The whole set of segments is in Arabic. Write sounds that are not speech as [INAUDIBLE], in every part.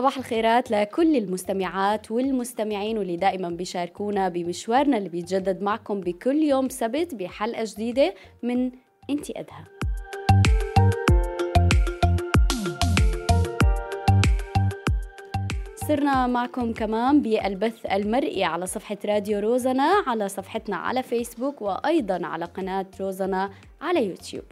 صباح الخيرات لكل المستمعات والمستمعين واللي دائما بيشاركونا بمشوارنا اللي بيتجدد معكم بكل يوم سبت بحلقة جديدة من إنتي أدهى. صرنا معكم كمان بالبث المرئي على صفحة راديو روزنا على صفحتنا على فيسبوك وأيضا على قناة روزنا على يوتيوب.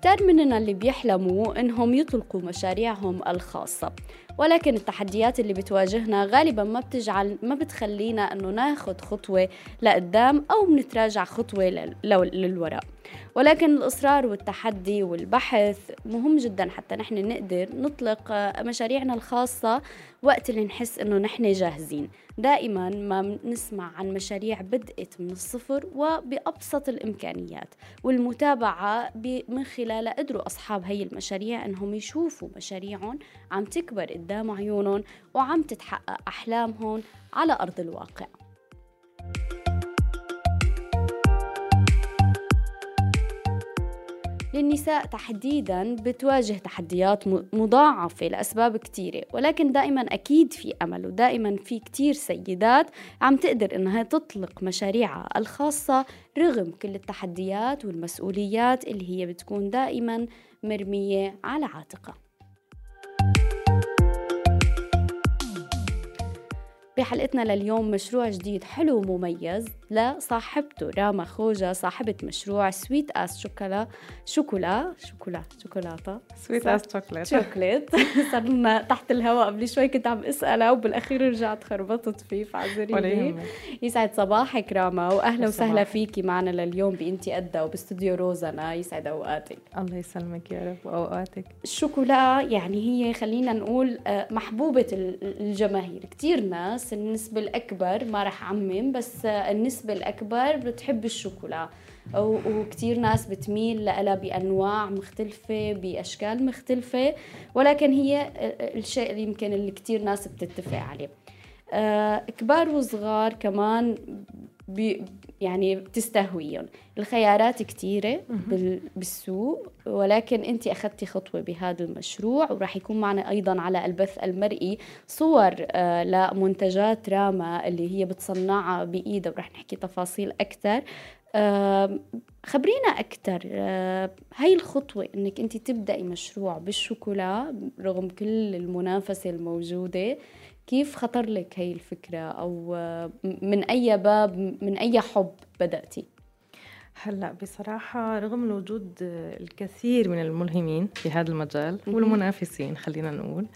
كتار مننا اللي بيحلموا إنهم يطلقوا مشاريعهم الخاصة. ولكن التحديات اللي بتواجهنا غالبا ما بتجعل ما بتخلينا إنه ناخذ خطوة لقدام أو بنتراجع خطوة للوراء. ولكن الإصرار والتحدي والبحث مهم جدا حتى نحن نقدر نطلق مشاريعنا الخاصة وقت اللي نحس إنه نحن جاهزين. دائما ما نسمع عن مشاريع بدأت من الصفر وبأبسط الإمكانيات والمتابعة من خلالها قدروا أصحاب هي المشاريع إنهم يشوفوا مشاريعهم عم تكبر قدام عيونهم وعم تتحقق أحلامهم على أرض الواقع. للنساء تحديدا بتواجه تحديات مضاعفة لأسباب كتيرة ولكن دائما أكيد في أمل ودائما في كتير سيدات عم تقدر إنها تطلق مشاريعها الخاصة رغم كل التحديات والمسؤوليات اللي هي بتكون دائما مرمية على عاتقها. بحلقتنا لليوم مشروع جديد حلو ومميز لصاحبته راما خوجة صاحبة مشروع Sweet as شوكولا شوكولا شوكولا شوكولاتة. Sweet as شوكولات شوكليت صرنا تحت الهواء. قبل شوي كنت عم أسألها وبالأخير رجعت خربطت فيه فاعذريني يسعد صباحك راما وأهلا وسهلا فيكي معنا لليوم بانتي قدا وباستوديو روزانا. يسعد أوقاتك. الله يسلمك يا رب وأوقاتك. الشوكولا يعني هي خلينا نقول آه، محبوبة الجماهير. كثير ناس النسبة الأكبر ما رح أعمم بس النسبة النسبة الأكبر بتحب الشوكولا. وكتير ناس بتميل لها بأنواع مختلفة بأشكال مختلفة. ولكن هي الشيء اللي يمكن اللي كتير ناس بتتفق عليه. آه، كبار وصغار كمان بي يعني بتستهويهم الخيارات كثيرة بالسوق ولكن أنت أخذتي خطوة بهذا المشروع وراح يكون معنا أيضا على البث المرئي صور آه لمنتجات راما اللي هي بتصنعها بإيدها وراح نحكي تفاصيل أكثر خبرينا أكثر آه هاي الخطوة إنك أنت تبدأي مشروع بالشوكولا رغم كل المنافسة الموجودة. كيف خطر لك هي الفكرة؟ أو من أي باب من أي حب بدأتي؟ هلا بصراحة رغم وجود الكثير من الملهمين في هذا المجال والمنافسين خلينا نقول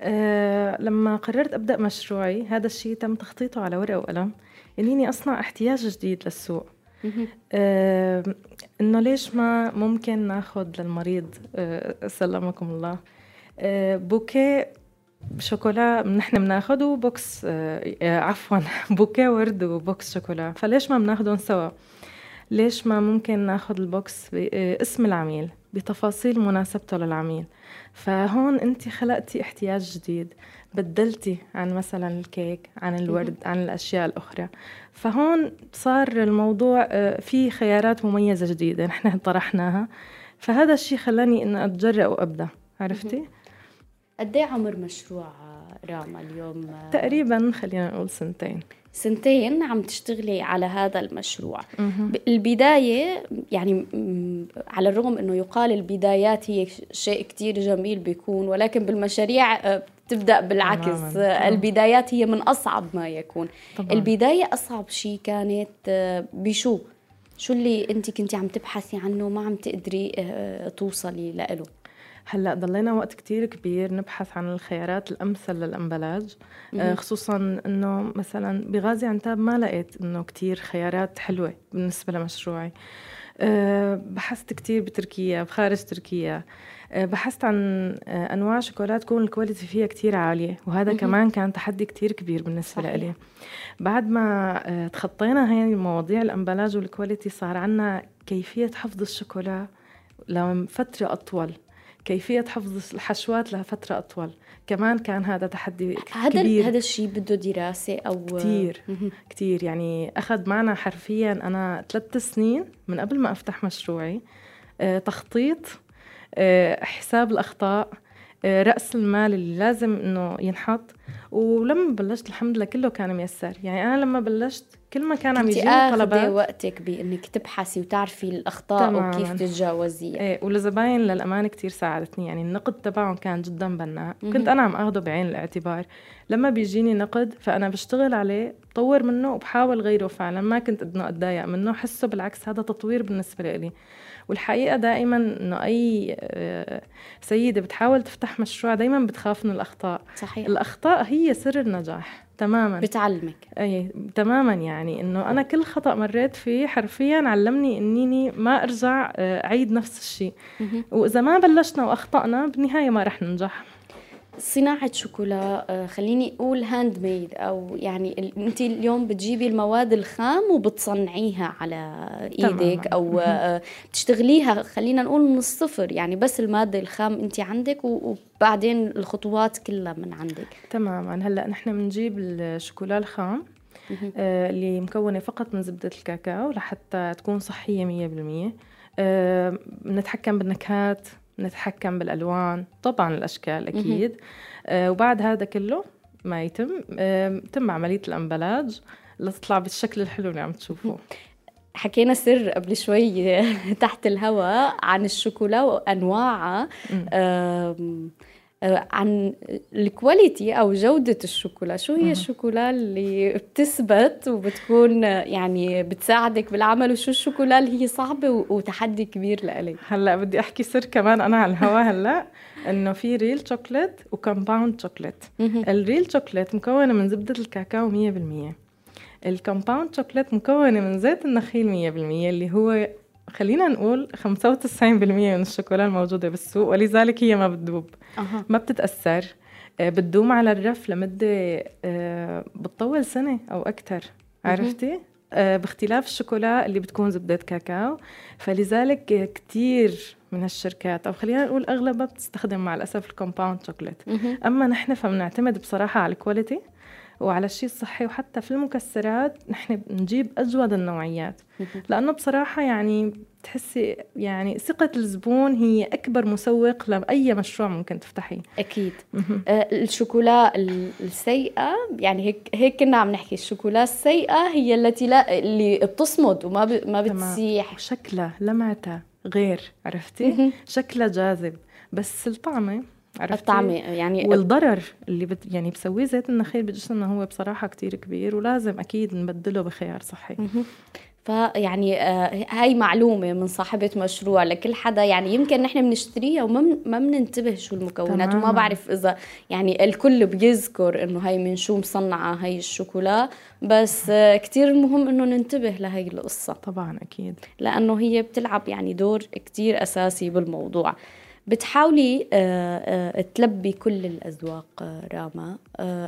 أه لما قررت أبدأ مشروعي هذا الشيء تم تخطيطه على ورقة وقلم إني أصنع احتياج جديد للسوق. أه إنه ليش ما ممكن ناخذ للمريض أه سلمكم الله أه بوكيه شوكولا نحن بناخده box آه, آه، عفوا [LAUGHS] بوكيه ورد و box شوكولا. فليش ما بناخدهم سوا؟ ليش ما ممكن ناخد ال box باسم آه، العميل بتفاصيل مناسبته للعميل؟ فهون انت خلقتي احتياج جديد بدلتي عن مثلا الكيك عن الورد عن الأشياء الأخرى. فهون صار الموضوع في خيارات مميزة جديدة [LAUGHS] نحن طرحناها. فهذا الشيء خلاني إني أتجرأ وأبدأ عرفتي؟ قد إيه عمر مشروع راما اليوم؟ تقريبا خلينا نقول سنتين. سنتين عم تشتغلي على هذا المشروع. البداية يعني على الرغم أنه يقال البدايات هي شيء كتير جميل بيكون ولكن بالمشاريع آه، تبدأ بالعكس. البدايات هي من أصعب ما يكون. طبعا. البداية أصعب شيء كانت آه، بشو؟ شو اللي أنت كنتي عم تبحثي عنه؟ ما عم تقدري آه، توصلي له هلأ ضلينا وقت كتير كبير نبحث عن الخيارات الأمثل للأمبلاج آه خصوصا إنه مثلا بغازي عنتاب ما لقيت إنه كتير خيارات حلوة بالنسبة لمشروعي. أه بحثت كتير بتركيا بخارج تركيا أه بحثت عن أه أنواع شوكولات تكون ال quality فيها كتير عالية وهذا كمان كان تحدي كتير كبير بالنسبة لي بعد ما تخطينا هاي المواضيع ال emballage وال quality صار عنا كيفية حفظ الشوكولا لفتره أطول. كيفية حفظ الحشوات لفترة أطول. كمان كان هذا تحدي كبير. هذا الشيء بده دراسة أو كتير. كتير. يعني أخذ معنا حرفيا أنا ثلاث سنين من قبل ما أفتح مشروعي آه، تخطيط آه، حساب الأخطاء آه، رأس المال اللي لازم إنه ينحط. ولما بلشت الحمد لله كله كان ميسر. يعني أنا لما بلشت كل ما كان عم يجيني طلبات وقتك بإنك تبحثي وتعرفي الأخطاء تماماً. وكيف تتجاوزيها. إيه ولزباين للأمانة كثير ساعدتني. يعني النقد تبعهم كان جدا بناء. كنت أنا عم اخذه بعين الاعتبار. لما بيجيني نقد فأنا بشتغل عليه بطور منه وبحاول غيره فعلا. ما كنت إنه أتضايق منه. حسه بالعكس هذا تطوير بالنسبة لي. والحقيقة دائما إنه أي آه، سيدة بتحاول تفتح مشروع دائما بتخاف من الأخطاء. صحيح. الأخطاء هي سر النجاح تماما. بتعلمك. أي تماما يعني. إنه أنا كل خطأ مريت فيه حرفيا علمني إني ما أرجع آه، أعيد نفس الشيء. وإذا ما بلشنا وأخطأنا بالنهاية ما رح ننجح. صناعة شوكولا آه، خليني أقول handmade أو يعني أنت اليوم بتجيبي المواد الخام وبتصنعيها على إيدك أو آه، بتشتغليها خلينا نقول من الصفر يعني بس المادة الخام أنت عندك وبعدين الخطوات كلها من عندك. تماما. هلأ نحن بنجيب الشوكولا الخام آه اللي مكونة فقط من زبدة الكاكاو لحتى تكون صحية مية بالمية. بنتحكم بالنكهات. نتحكم بالألوان طبعا الأشكال أكيد. آه وبعد هذا كله ما يتم آه تم عملية الأمبلاج لتطلع بالشكل الحلو اللي عم تشوفوه حكينا سر قبل شوي [LAUGHS] تحت الهواء عن الشوكولا وأنواعها. عن ال quality أو جودة الشوكولا. شو هي الشوكولا اللي بتثبت وبتكون يعني بتساعدك بالعمل؟ وشو الشوكولا اللي هي صعبة وتحدي كبير لإلك؟ هلأ بدي أحكي سر كمان أنا على الهواء هلأ إنه في real chocolate و compound chocolate ال real chocolate مكونة من زبدة الكاكاو 100% ال compound chocolate مكونة من زيت النخيل 100% اللي هو خلينا نقول 95% من الشوكولا الموجودة بالسوق ولذلك هي ما بتذوب. أه. ما بتتأثر. آه، بتدوم على الرف لمدة آه، بتطول سنة أو أكثر عرفتي؟ آه، باختلاف الشوكولا اللي بتكون زبدة كاكاو. فلذلك كتير من هالشركات أو خلينا نقول أغلبها بتستخدم مع الأسف ال compound chocolate أما نحن فبنعتمد بصراحة على الكواليتي وعلى الشيء الصحي وحتى في المكسرات نحن بنجيب أجود النوعيات. لأنه بصراحة يعني بتحسي يعني ثقة الزبون هي أكبر مسوق لأي مشروع ممكن تفتحيه. أكيد. آه الشوكولا السيئة يعني هيك هيك كنا عم نحكي الشوكولا السيئة هي التي لا اللي بتصمد وما ب... ما بتسيح. شكلها لمعتها غير عرفتي؟ شكلها جاذب. بس الطعمة الطعمة يعني والضرر اللي بت يعني بسويه زيت النخيل بجسمنا هو بصراحة كتير كبير ولازم أكيد نبدله بخيار صحي. فيعني آه هاي معلومة من صاحبة مشروع لكل حدا يعني يمكن نحن بنشتريها وما ما بننتبه شو المكونات تمام. وما بعرف إذا يعني الكل بيذكر إنه هاي من شو مصنعة هاي الشوكولا بس آه كثير مهم إنه ننتبه لهي القصة. طبعا أكيد. لأنه هي بتلعب يعني دور كثير أساسي بالموضوع. بتحاولي آه، آه، تلبي كل الأذواق آه، راما.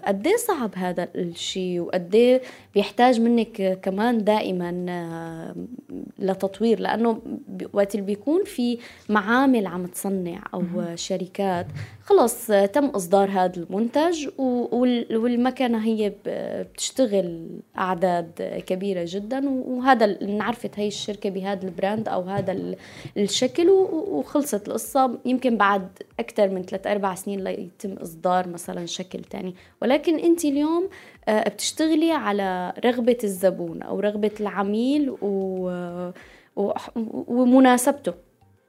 قد إيه صعب هذا الشيء وقد إيه بيحتاج منك كمان دائما لتطوير؟ لأنه وقت اللي بيكون في معامل عم تصنع أو شركات خلص تم إصدار هذا المنتج والمكنة هي بتشتغل أعداد كبيرة جدا. وهذا انعرفت هي الشركة بهذا البراند أو هذا الشكل وخلصت القصة. يمكن بعد أكثر من ثلاث أربع سنين ليتم إصدار مثلا شكل تاني. ولكن أنت اليوم آه، بتشتغلي على رغبة الزبون أو رغبة العميل و... ومناسبته.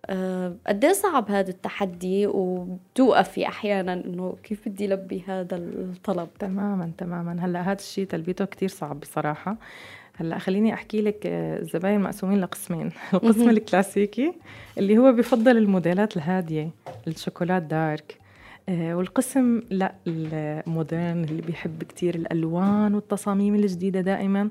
آه، قد إيه صعب هذا التحدي وبتوقفي أحيانا إنه كيف بدي لبي هذا الطلب؟ تماما تماما. هلأ هذا الشيء تلبيته كتير صعب بصراحة. هلا خليني أحكي لك آه، الزباين مقسومين لقسمين. [LAUGHS] القسم الكلاسيكي اللي هو بفضل الموديلات الهادية الشوكولات دارك. آه، والقسم لا المودرن اللي بيحب كتير الألوان والتصاميم الجديدة دائما.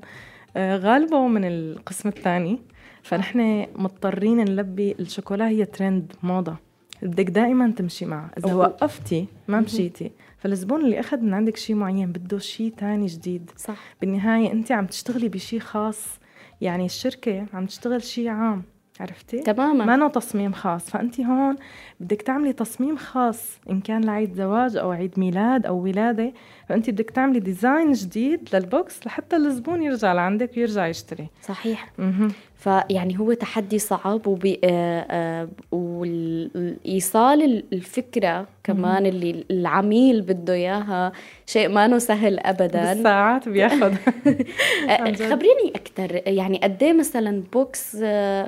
غالبه من القسم الثاني. فنحن مضطرين نلبي الشوكولا هي ترند موضة. بدك دائما تمشي معه إذا أوه. وقفتي ما مشيتي. فالزبون اللي أخذ من عندك شيء معين بده شيء تاني جديد. صح. بالنهاية أنت عم تشتغلي بشيء خاص يعني الشركة عم تشتغل شيء عام عرفتي؟ تماما. ما تصميم خاص. فأنت هون بدك تعملي تصميم خاص إن كان لعيد زواج أو عيد ميلاد أو ولادة. فانت بدك تعملي design جديد لل box لحتى الزبون يرجع لعندك ويرجع يشتري. صحيح. مهم. فيعني هو تحدي صعب وبي آه، آه، والإيصال الفكرة كمان اللي العميل بده إياها شيء ما سهل ابدا. بالساعات بياخذ [LAUGHS] آه، خبريني أكثر يعني قد إيه مثلا box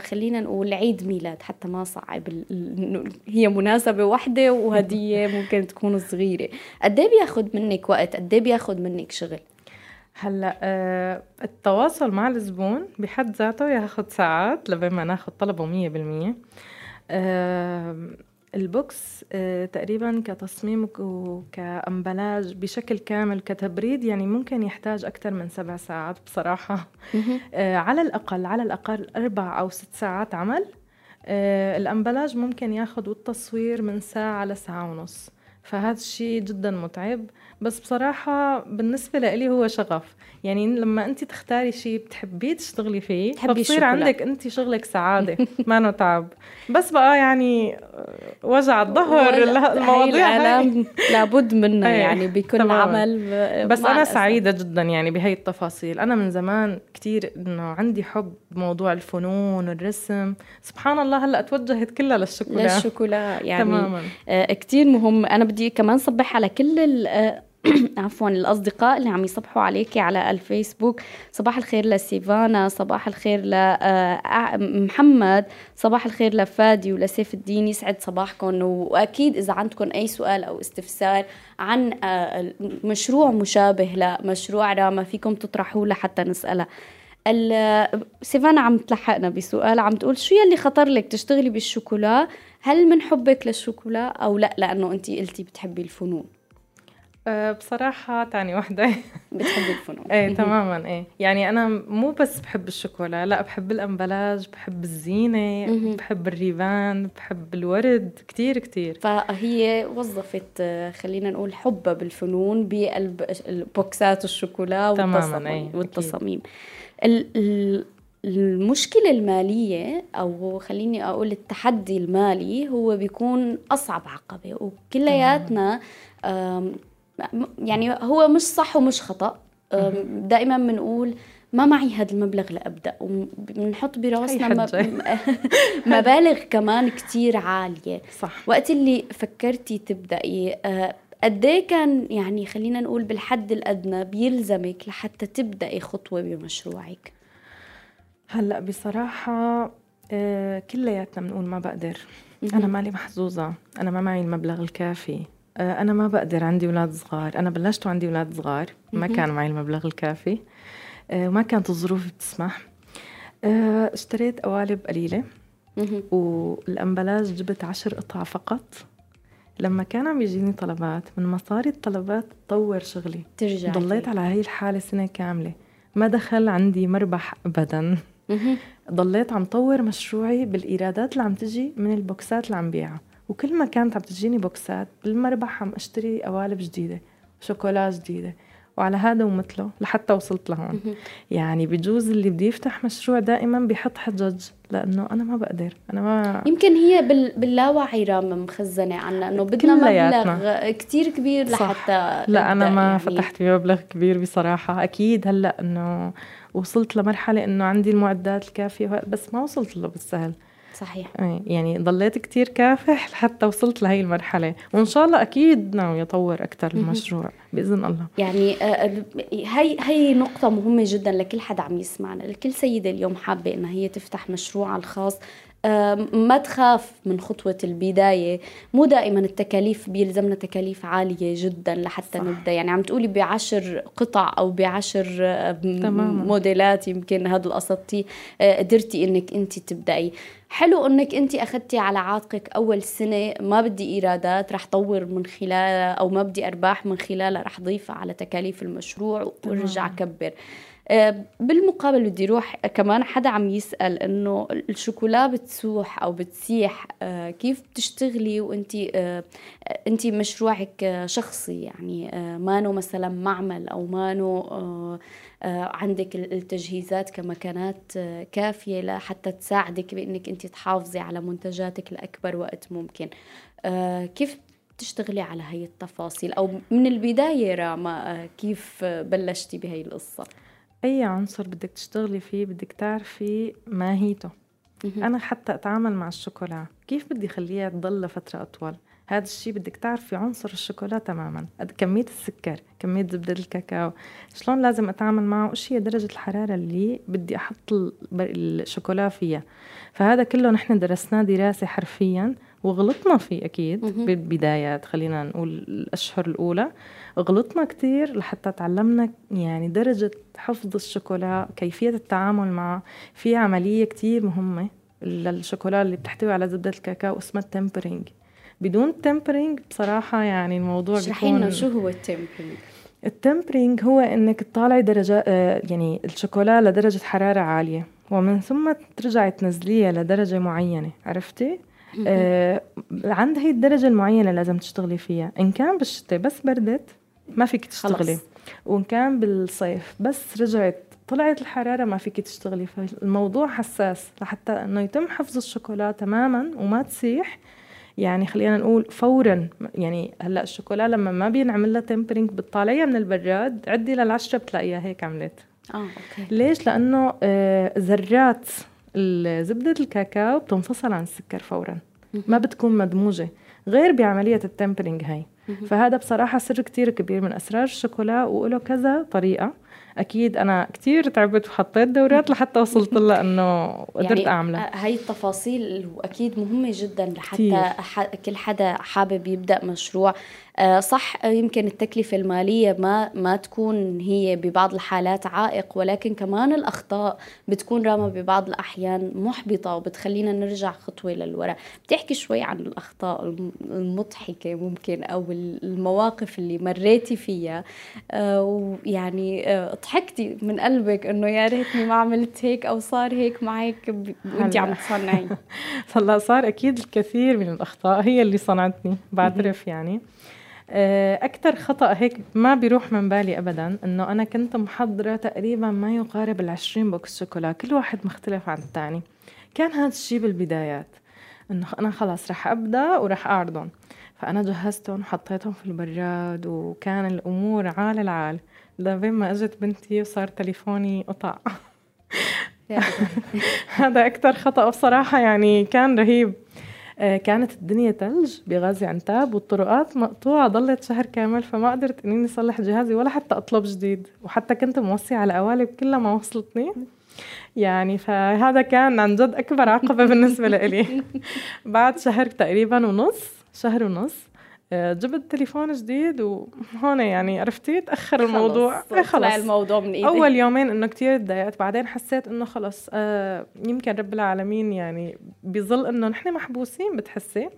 خلينا نقول عيد ميلاد حتى ما صعب هي مناسبة واحدة وهدية ممكن تكون صغيرة. قد إيه بياخذ منك وقت قد إيه بياخذ منك شغل. هلأ آه التواصل مع الزبون بحد ذاته ياخذ ساعات لبين ما ناخذ طلبه مية بالمية. آه البوكس آه تقريبا كتصميم وكأمبلاج بشكل كامل كتبريد يعني ممكن يحتاج أكثر من سبع ساعات بصراحة. آه على الأقل على الأقل أربع أو ست ساعات عمل. آه الأمبلاج ممكن ياخذ والتصوير من ساعة لساعة ونص. فهذا الشيء جدا متعب. بس بصراحة بالنسبة لإلي هو شغف. يعني لما أنت تختاري شيء بتحبيه تشتغلي فيه فبصير عندك أنت شغلك سعادة ما تعب بس بقى يعني وجع الظهر المواضيع هاي. لابد منها [LAUGHS] إيه، يعني بكل تماماً. عمل بس أنا. سعيدة جدا يعني بهي التفاصيل. أنا من زمان كتير إنه عندي حب بموضوع الفنون والرسم. سبحان الله هلأ توجهت كلها للشوكولا. للشوكولا يعني تماما. آه كتير مهم. أنا بدي كمان صبح على كل [CLEARS THROAT] عفوا الأصدقاء اللي عم يصبحوا عليكي على الفيسبوك. صباح الخير لسيفانا صباح الخير لمحمد صباح الخير لفادي ولسيف الدين. يسعد صباحكم. وأكيد إذا عندكم أي سؤال أو استفسار عن مشروع مشابه لمشروع راما فيكم تطرحوه لحتى نسالها سيفانا عم تلحقنا بسؤال عم تقول شو يلي خطر لك تشتغلي بالشوكولا؟ هل من حبك للشوكولا أو لا؟ لأنه انت قلتي بتحبي الفنون. بصراحة تاني وحدة بتحبي [LAUGHS] الفنون. إيه تماما إيه. يعني أنا مو بس بحب الشوكولا لا بحب الأمبلاج بحب الزينة بحب الريبان بحب الورد كتير كتير. فهي وظفت خلينا نقول حبها بالفنون بقلب بوكسات الشوكولا والتصاميم, إيه والتصاميم. المشكلة المالية أو خليني أقول التحدي المالي هو بيكون أصعب عقبة وكلياتنا يعني هو مش صح ومش خطأ. دائما بنقول ما معي هذا المبلغ لأبدأ. وبنحط براسنا [LAUGHS] مبالغ كمان كتير عالية. صح. وقت اللي فكرتي تبدأي قد إيه كان يعني خلينا نقول بالحد الأدنى بيلزمك لحتى تبدأي خطوة بمشروعك؟ هلأ بصراحة كلياتنا بنقول ما بقدر. أنا مالي محظوظة. أنا ما معي المبلغ الكافي. آه، أنا ما بقدر عندي أولاد صغار. أنا بلشت وعندي أولاد صغار. ما كان معي المبلغ الكافي. آه، وما كانت الظروف بتسمح. آه، اشتريت قوالب قليلة. والأمبلاج جبت عشر قطع فقط. لما كان عم يجيني طلبات من مصاري الطلبات تطور شغلي. ترجع ضليت على هاي الحالة سنة كاملة. ما دخل عندي مربح أبدا. ضليت عم طور مشروعي بالإيرادات اللي عم تجي من البوكسات اللي عم بيعها. وكل ما كانت عم تجيني بوكسات بالمربح عم أشتري قوالب جديدة شوكولا جديدة وعلى هذا ومثله لحتى وصلت لهون. يعني بجوز اللي بده يفتح مشروع دائما بيحط حجج لأنه أنا ما بقدر. أنا ما يمكن هي باللاوعي رام مخزنة عنا إنه بدنا مبلغ كتير كبير لحتى لا أنا ما يعني. فتحت بمبلغ كبير بصراحة. أكيد هلأ إنه وصلت لمرحلة إنه عندي المعدات الكافية بس ما وصلت له بالسهل. صحيح. يعني ضليت كتير كافح لحتى وصلت لهي المرحلة. وإن شاء الله أكيد ناوي أطور أكثر المشروع بإذن الله. يعني آه، آه، هي هي نقطة مهمة جدا لكل حدا عم يسمعنا. لكل سيدة اليوم حابة إنها هي تفتح مشروعها الخاص ما تخاف من خطوة البداية. مو دائما التكاليف بيلزمنا تكاليف عالية جدا لحتى صح. نبدأ. يعني عم تقولي بعشر قطع أو بعشر تماما. موديلات يمكن هذا القصدتي آه، قدرتي إنك أنت تبدأي. حلو إنك انت أخذتي على عاتقك أول سنة ما بدي إيرادات رح طور من خلالها أو ما بدي أرباح من خلالها رح ضيفها على تكاليف المشروع وأرجع أكبر. آه، بالمقابل بدي أروح كمان حدا عم يسأل إنه الشوكولا بتسوح أو بتسيح آه، كيف بتشتغلي وانت آه، انت مشروعك شخصي؟ يعني مانو مثلا معمل أو مانو عندك التجهيزات كمكانات كافية لحتى تساعدك بإنك انت تحافظي على منتجاتك لأكبر وقت ممكن. كيف تشتغلي على هي التفاصيل؟ أو من البداية راما آه، كيف بلشتي بهي القصة؟ أي عنصر بدك تشتغلي فيه بدك تعرفي ماهيته. أنا حتى أتعامل مع الشوكولا. كيف بدي أخليها تضل لفترة أطول؟ هذا الشيء بدك تعرفي عنصر الشوكولا تماما. كمية السكر كمية زبدة الكاكاو. شلون لازم أتعامل معه؟ وإيش هي درجة الحرارة اللي بدي أحط الشوكولا فيها. فهذا كله نحن درسناه دراسة حرفيا. وغلطنا فيه أكيد بالبدايات خلينا نقول الأشهر الأولى. غلطنا كتير لحتى تعلمنا يعني درجة حفظ الشوكولا كيفية التعامل معه. في عملية كتير مهمة للشوكولا اللي بتحتوي على زبدة الكاكاو اسمها ال tempering. بدون tempering بصراحة يعني الموضوع اشرحي لنا شو هو ال tempering؟ ال tempering هو إنك تطالعي درجة آه، يعني الشوكولا لدرجة حرارة عالية ومن ثم ترجعي تنزليها لدرجة معينة عرفتي؟ آه عند هي الدرجة المعينة لازم تشتغلي فيها. إن كان بالشتاء بس بردت ما فيك تشتغلي. خلص. وإن كان بالصيف بس رجعت طلعت الحرارة ما فيك تشتغلي. فالموضوع حساس لحتى إنه يتم حفظ الشوكولا تماما وما تسيح. يعني خلينا نقول فورا. يعني هلأ الشوكولا لما ما بينعمل لها tempering بتطالعيها من البراد عدي للعشرة بتلاقيها هيك عملت. آه okay. ليش؟ لأنه آه ذرات زبدة الكاكاو بتنفصل عن السكر فورا. ما بتكون مدموجة غير بعملية التمبرينج هاي. فهذا بصراحة سر كتير كبير من أسرار الشوكولا وله كذا طريقة. أكيد أنا كثير تعبت وحطيت دورات [LAUGHS] لحتى وصلت لها إنه قدرت يعني أعملها. هاي التفاصيل وأكيد مهمة جدا لحتى كل حدا حابب يبدأ مشروع. آه، صح يمكن التكلفة المالية ما ما تكون هي ببعض الحالات عائق ولكن كمان الأخطاء بتكون راما ببعض الأحيان محبطة وبتخلينا نرجع خطوة للوراء بتحكي شوي عن الأخطاء المضحكة ممكن أو المواقف اللي مريتي فيها. آه، ويعني آه، ضحكتي من قلبك إنه يا ريتني ما عملت هيك أو صار هيك معك وأنت عم تصنعي. [LAUGHS] هلا صار أكيد الكثير من الأخطاء هي اللي صنعتني بعترف يعني. آه، أكثر خطأ هيك ما بيروح من بالي أبدا إنه أنا كنت محضرة تقريبا ما يقارب العشرين بوكس شوكولا كل واحد مختلف عن الثاني كان هذا الشيء بالبدايات إنه أنا خلاص رح أبدأ ورح أعرضهم. فأنا جهزتهم وحطيتهم في البراد وكان الأمور عال العال. لبين ما إجت بنتي وصار تليفوني قطع. [LAUGHS] هذا أكثر خطأ بصراحة يعني كان رهيب. كانت الدنيا تلج بغازي عنتاب والطرقات مقطوعة ضلت شهر كامل فما قدرت إني أصلح جهازي ولا حتى أطلب جديد. وحتى كنت موصية على قوالب كلها ما وصلتني. يعني فهذا كان عن جد أكبر عقبة بالنسبة لإلي. [LAUGHS] بعد شهر تقريبا ونص شهر ونص آه، جبت تليفون جديد وهون يعني عرفتي؟ تأخر الموضوع. خلص, خلص. الموضوع من إيدي. أول يومين إنه كتير تضايقت بعدين حسيت إنه خلص آه يمكن رب العالمين يعني بظل إنه نحن محبوسين بتحسي؟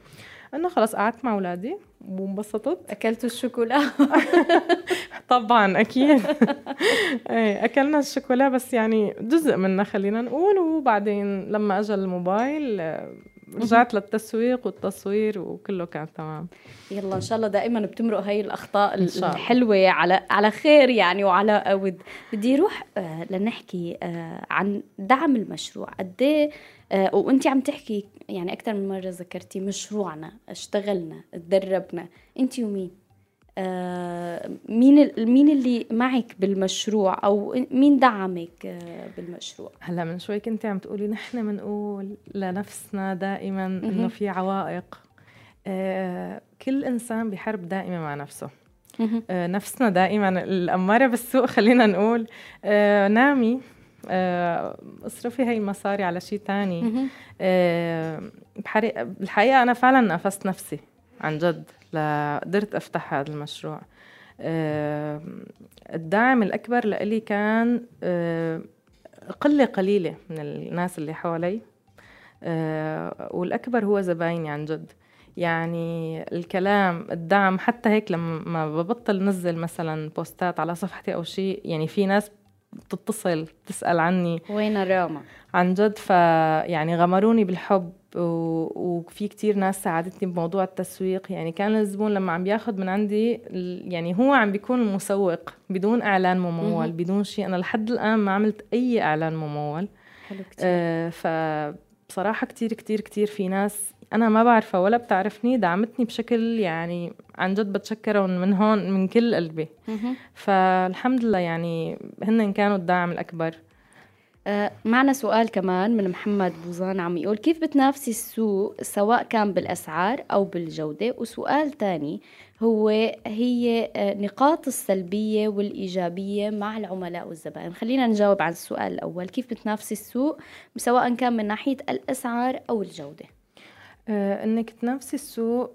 إنه خلص قعدت مع أولادي وانبسطت. أكلتوا الشوكولا؟ [LAUGHS] طبعا أكيد. [LAUGHS] إيه أكلنا الشوكولا بس يعني جزء منها خلينا نقول وبعدين لما أجى الموبايل رجعت للتسويق والتصوير وكله كان تمام. يلا إن شاء الله دائما بتمرق هاي الأخطاء الحلوة على على خير يعني وعلى ود بدي أروح آه لنحكي آه عن دعم المشروع. قد إيه آه وانت عم تحكي يعني أكثر من مرة ذكرتي مشروعنا اشتغلنا تدربنا. انت ومين؟ مين مين اللي معك بالمشروع أو مين دعمك آه، بالمشروع؟ هلا من شوي كنت عم تقولي نحن بنقول لنفسنا دائما إنه في عوائق. آه، كل إنسان بحرب دائمه مع نفسه. نفسنا دائما الأمارة بالسوق خلينا نقول. نامي اصرفي هاي المصاري على شيء تاني. الحقيقة أنا فعلا نافست نفسي عن جد. لقدرت أفتح هذا المشروع. الدعم الأكبر لإلي كان قلة قليلة من الناس اللي حوالي. والأكبر هو زبايني عن جد. يعني الكلام الدعم حتى هيك لما ببطل نزل مثلا بوستات على صفحتي أو شيء يعني في ناس بتتصل بتسأل عني وين راما عن جد فيعني غمروني بالحب. وفي كتير ناس ساعدتني بموضوع التسويق. يعني كان الزبون لما عم بياخد من عندي يعني هو عم بيكون المسوق بدون إعلان ممول بدون شيء. أنا لحد الآن ما عملت أي إعلان ممول. حلو كتير. آه فبصراحه كتير كتير كتير في ناس أنا ما بعرفها ولا بتعرفني دعمتني بشكل يعني عن جد بتشكرهم من هون من كل قلبي. فالحمد لله يعني هن كانوا الداعم الأكبر. معنا سؤال كمان من محمد بوزان عم يقول كيف بتنافسي السوق سواء كان بالأسعار أو بالجودة؟ وسؤال تاني هو هي آه، نقاط السلبية والإيجابية مع العملاء والزبائن. خلينا نجاوب على السؤال الأول كيف بتنافسي السوق سواء كان من ناحية الأسعار أو الجودة؟ آه إنك تنافسي السوق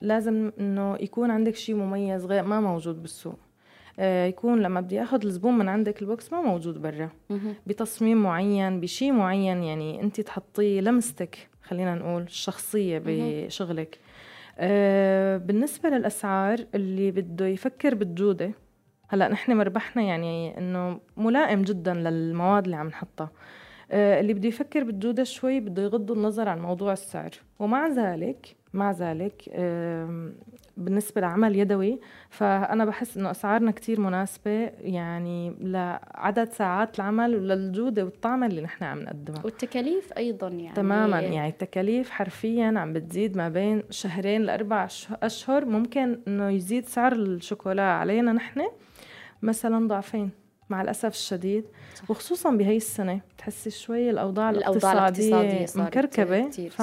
لازم إنه يكون عندك شيء مميز غير ما موجود بالسوق. آه، يكون لما بدي اخذ الزبون من عندك البوكس ما موجود برا. بتصميم معين بشيء معين يعني انت تحطيه لمستك خلينا نقول الشخصية بشغلك. آه بالنسبة للأسعار اللي بده يفكر بالجودة هلأ نحن مربحنا يعني إنه ملائم جدا للمواد اللي عم نحطها. آه اللي بده يفكر بالجودة شوي بده يغض النظر عن موضوع السعر. ومع ذلك مع ذلك بالنسبة لعمل يدوي فأنا بحس إنه أسعارنا كتير مناسبة يعني لعدد ساعات العمل وللجودة والطعم اللي نحن عم نقدمها. والتكاليف أيضا يعني. تماما يعني التكاليف حرفيا عم بتزيد ما بين شهرين لأربع أشهر ممكن إنه يزيد سعر الشوكولا علينا نحن مثلا ضعفين مع الأسف الشديد. وخصوصا بهي السنة بتحسي شوي الأوضاع, الأوضاع الاقتصادية, مكركبة ف...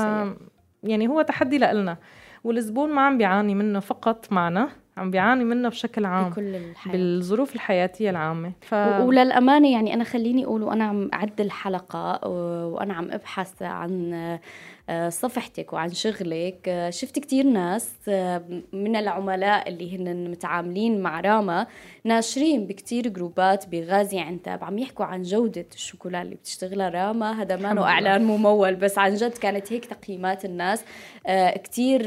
يعني هو تحدي لنا والزبون ما عم بيعاني منه فقط معنا عم بيعاني منه بشكل عام بكل الحياة. بالظروف الحياتية العامة ف... وللأمانة يعني أنا خليني أقول وأنا عم أعد الحلقة وأنا عم أبحث عن صفحتك وعن شغلك. آه، شفت كتير ناس آه، من العملاء اللي هن متعاملين مع راما ناشرين بكتير جروبات بغازي عنتاب عم يحكوا عن جودة الشوكولا اللي بتشتغلها راما. هذا ما إعلان ممول بس عن جد كانت هيك تقييمات الناس. كتير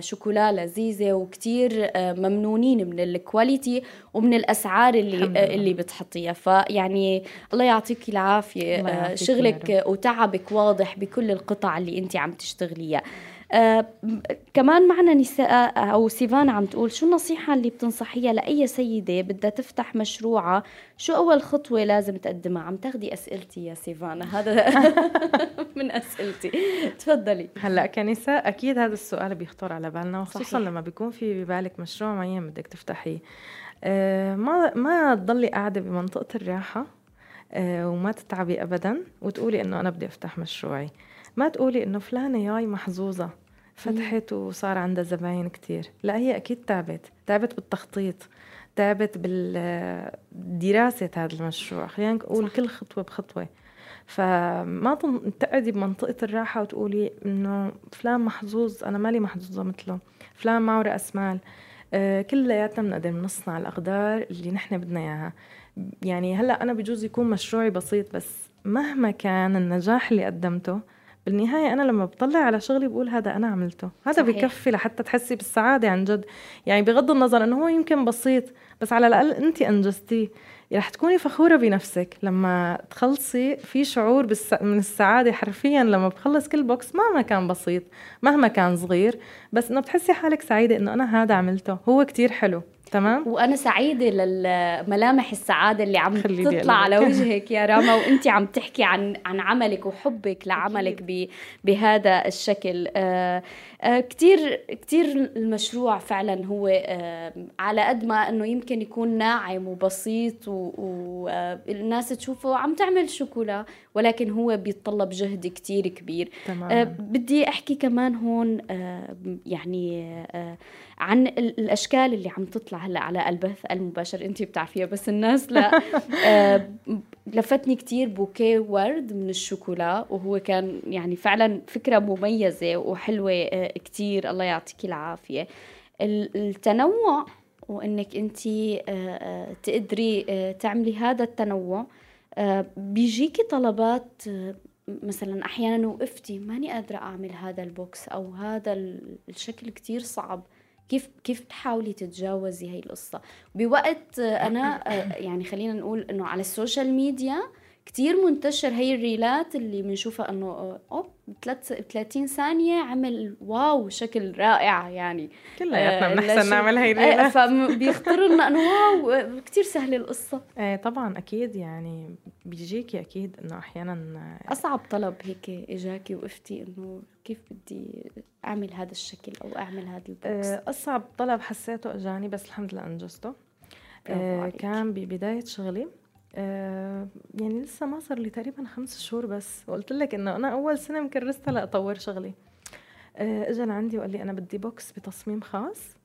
شوكولا لذيذة وكتير ممنونين من الكواليتي ومن الأسعار اللي اللي بتحطيها. فيعني الله يعطيك العافية. شغلك وتعبك واضح بكل القطع اللي أنت عم تشتغليها. آه كمان معنا نساء أو سيفانا عم تقول شو النصيحة اللي بتنصحيها لأي سيدة بدها تفتح مشروعها؟ شو أول خطوة لازم تقدمها؟ عم تاخدي أسئلتي يا سيفانا هذا [LAUGHS] من أسئلتي. تفضلي. هلا كنساء أكيد هذا السؤال بيخطر على بالنا وخصوصا. لما بيكون في ببالك مشروع معين بدك تفتحيه آه ما ما تضلي قاعدة بمنطقة الراحة آه وما تتعبي ابدا وتقولي إنه أنا بدي أفتح مشروعي. ما تقولي إنه فلانة ياي محظوظة. فتحت وصار عندها زباين كتير. لا هي أكيد تعبت. تعبت بالتخطيط. تعبت بالدراسة هذا المشروع. خلينا نقول كل خطوة بخطوة. فما تقعدي بمنطقة الراحة وتقولي إنه فلان محظوظ أنا مالي محظوظة مثله. فلان معه رأس مال آه كلياتنا بنقدر نصنع الأقدار اللي نحن بدنا إياها. يعني هلأ أنا بجوز يكون مشروعي بسيط بس مهما كان النجاح اللي قدمته بالنهاية أنا لما بطلع على شغلي بقول هذا أنا عملته. هذا صحيح. بكفي لحتى تحسي بالسعادة عن جد. يعني بغض النظر إنه هو يمكن بسيط بس على الأقل انت أنجزتيه. رح تكوني فخورة بنفسك لما تخلصي في شعور بالس... من السعادة حرفيا لما بخلص كل بوكس مهما كان بسيط مهما كان صغير. بس إنه بتحسي حالك سعيدة إنه أنا هذا عملته. هو كتير حلو. تمام؟ وأنا سعيدة للملامح السعادة اللي عم تطلع على وجهك يا راما وانت عم تحكي عن عن عملك وحبك لعملك بهذا الشكل. آه آه كثير كثير المشروع فعلا هو آه على قد ما إنه يمكن يكون ناعم وبسيط والناس آه تشوفه عم تعمل شوكولا ولكن هو بيتطلب جهد كثير كبير. تمام. آه بدي أحكي كمان هون آه يعني آه عن الأشكال اللي عم تطلع هلأ على البث المباشر. انت بتعرفيها بس الناس لا. [LAUGHS] آه لفتني كتير بوكيه ورد من الشوكولا وهو كان يعني فعلا فكرة مميزة وحلوة آه كتير. الله يعطيك العافية. التنوع وإنك انت آه، آه، تقدري تعملي هذا التنوع بيجيكي طلبات مثلا أحيانا وقفتي ماني قادرة أعمل هذا ال box أو هذا الشكل كتير صعب كيف كيف تحاولي تتجاوزي هي القصة؟ بوقت أنا يعني خلينا نقول إنه على ال social media كتير منتشر هي ال reelات اللي بنشوفها إنه اوب 30 ثانية عمل wow شكل رائع يعني. كلياتنا آه بنحسن نعمل هي ال reelات فبيخطر لنا إنه wow كتير سهلة القصة. إيه طبعا أكيد يعني بيجيكي أكيد إنه أحيانا أصعب طلب هيك إجاكي وقفتي إنه كيف بدي أعمل هذا الشكل أو أعمل هذا ال box. آه، أصعب طلب حسيته إجاني بس الحمد لله أنجزته. آه كان ببداية شغلي. آه يعني لسه ما صار لي تقريبا خمس شهور بس. وقلت لك إنه أنا أول سنة مكرستها لاطور شغلي. آه اجى لعندي وقال لي أنا بدي box بتصميم خاص.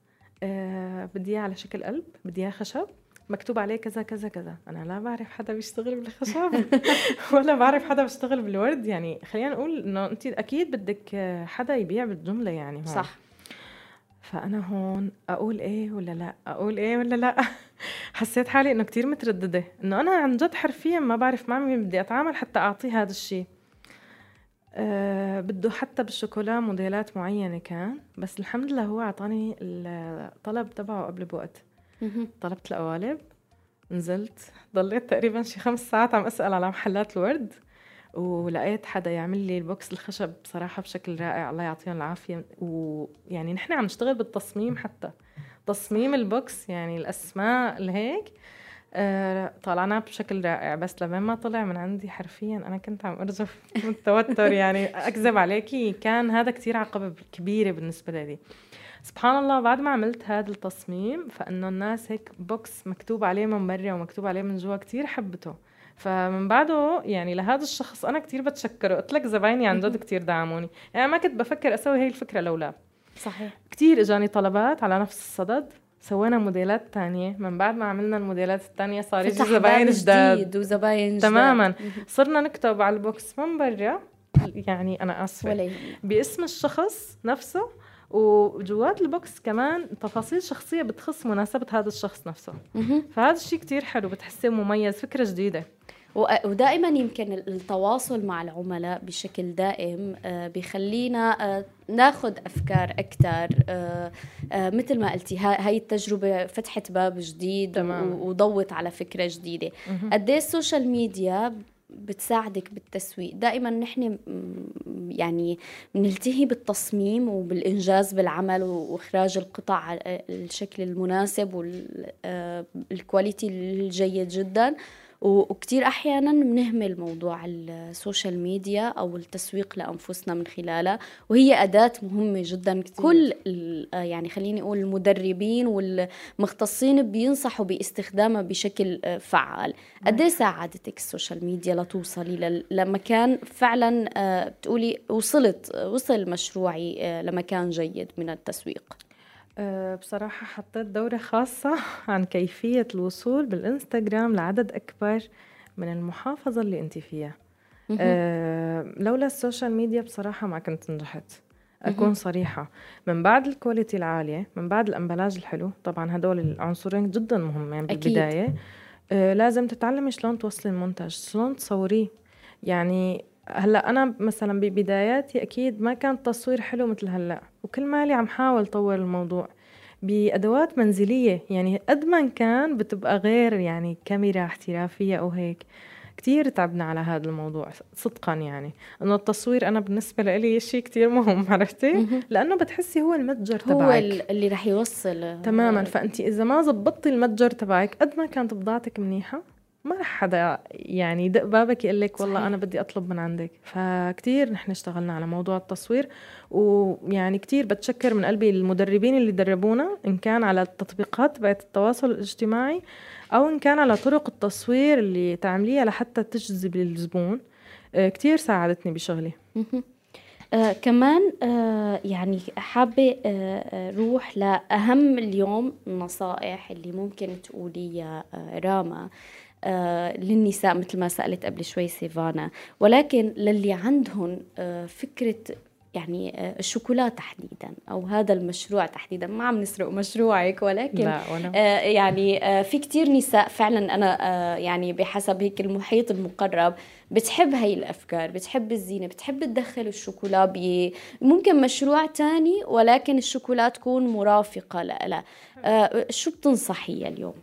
آه بدي إياه على شكل قلب بدي إياه خشب. مكتوب عليه كذا كذا كذا. أنا لا بعرف حدا بيشتغل بالخشب. [LAUGHS] ولا بعرف حدا بيشتغل بالورد. يعني خلينا نقول إنه أنت أكيد بدك حدا يبيع بالجملة يعني هون. صح. فأنا هون أقول إيه ولا لا؟ أقول إيه ولا لا؟ [LAUGHS] حسيت حالي إنه كتير مترددة إنه أنا عن جد حرفيا ما بعرف مع مين بدي أتعامل حتى اعطيه هذا الشيء أه بده حتى بالشوكولا موديلات معينة كان بس الحمد لله هو أعطاني الطلب تبعه قبل بوقت. طلبت القوالب نزلت ضليت تقريبا شي خمس ساعات عم أسأل على محلات الورد ولقيت حدا يعمل لي ال box الخشب بصراحة بشكل رائع الله يعطيهم العافية ويعني نحن عم نشتغل بالتصميم حتى. تصميم ال box يعني الأسماء الهيك آه طلعناه بشكل رائع. بس لما ما طلع من عندي حرفيا أنا كنت عم ارجف [LAUGHS] من التوتر يعني أكذب عليكي كان هذا كتير عقبة كبيرة بالنسبة لي. سبحان الله بعد ما عملت هذا التصميم فإنه الناس هيك box مكتوب عليه من برا ومكتوب عليه من جوا كتير حبته. فمن بعده يعني لهذا الشخص أنا كتير بتشكره. قلت لك زبايني عن جد [LAUGHS] كتير دعموني. يعني ما كنت بفكر أسوي هي الفكرة لولا. صحيح. كتير إجاني طلبات على نفس الصدد سوينا موديلات تانية. من بعد ما عملنا الموديلات التانية صار يجي زباين جداد. وزباين جداد. تماما. صرنا نكتب على ال box من برا يعني أنا آسفة. باسم الشخص نفسه وجوات البوكس كمان تفاصيل شخصية بتخص مناسبة هذا الشخص نفسه. فهذا الشيء كتير حلو بتحسيه مميز فكرة جديدة. ودائما يمكن التواصل مع العملاء بشكل دائم آه، بخلينا آه، ناخذ أفكار أكثر آه، مثل ما قلتي هاي التجربة فتحت باب جديد تمام. وضوت على فكرة جديدة. قد إيه ال social media بتساعدك بالتسويق؟ دائما نحن يعني بنلتهي بالتصميم وبالإنجاز بالعمل وإخراج القطع على الشكل المناسب وال quality الجيد جدا. وكتير أحيانا بنهمل موضوع ال social media أو التسويق لأنفسنا من خلالها وهي أداة مهمة جدا كتير. كل يعني خليني أقول المدربين والمختصين بينصحوا باستخدامها بشكل فعال قد إيه ساعدتك ال social media لتوصلي لمكان فعلا آه، بتقولي وصلت وصل مشروعي آه، لمكان جيد من التسويق آه، بصراحة حطيت دورة خاصة [LAUGHS] عن كيفية الوصول بالإنستغرام لعدد أكبر من المحافظة اللي أنت فيها. أه لولا ال social media بصراحة ما كنت نجحت. أكون صريحة. من بعد ال quality العالية من بعد ال emballage الحلو طبعا هدول العنصرين جدا مهمين بالبداية أه لازم تتعلمي شلون توصلي المنتج شلون تصوريه. يعني هلأ أنا مثلا ببداياتي أكيد ما كان التصوير حلو مثل هلأ وكل مالي عم حاول طور الموضوع بأدوات منزلية يعني قد ما كان بتبقى غير يعني كاميرا احترافية أو هيك. كتير تعبنا على هذا الموضوع صدقا يعني. إنه التصوير أنا بالنسبة لي شيء كتير مهم عرفتي؟ لأنه بتحسي هو المتجر تبعك. هو اللي رح يوصل. تماما فانت إذا ما زبطتي المتجر تبعك قد ما كانت بضاعتك منيحة ما رح حدا يعني يدق بابك يقول لك والله أنا بدي أطلب من عندك. فكتير نحن اشتغلنا على موضوع التصوير ويعني كتير بتشكر من قلبي المدربين اللي دربونا إن كان على التطبيقات تبعت التواصل الاجتماعي أو إن كان على طرق التصوير اللي تعمليها لحتى تجذب الزبون. آه، كتير ساعدتني بشغلي. آه كمان آه يعني حابة آه روح لأهم اليوم النصائح اللي ممكن تقوليها آه راما. آه، للنساء مثل ما سألت قبل شوي سيفانا. ولكن للي عندهم آه، فكرة يعني آه، الشوكولا تحديدا أو هذا المشروع تحديدا. ما عم نسرق مشروعك ولكن لا ولا. يعني في كتير نساء فعلا أنا يعني بحسب هيك المحيط المقرب بتحب هاي الأفكار بتحب الزينة بتحب تدخل الشوكولا ب ممكن مشروع تاني ولكن الشوكولا تكون مرافقة لها شو بتنصحي اليوم؟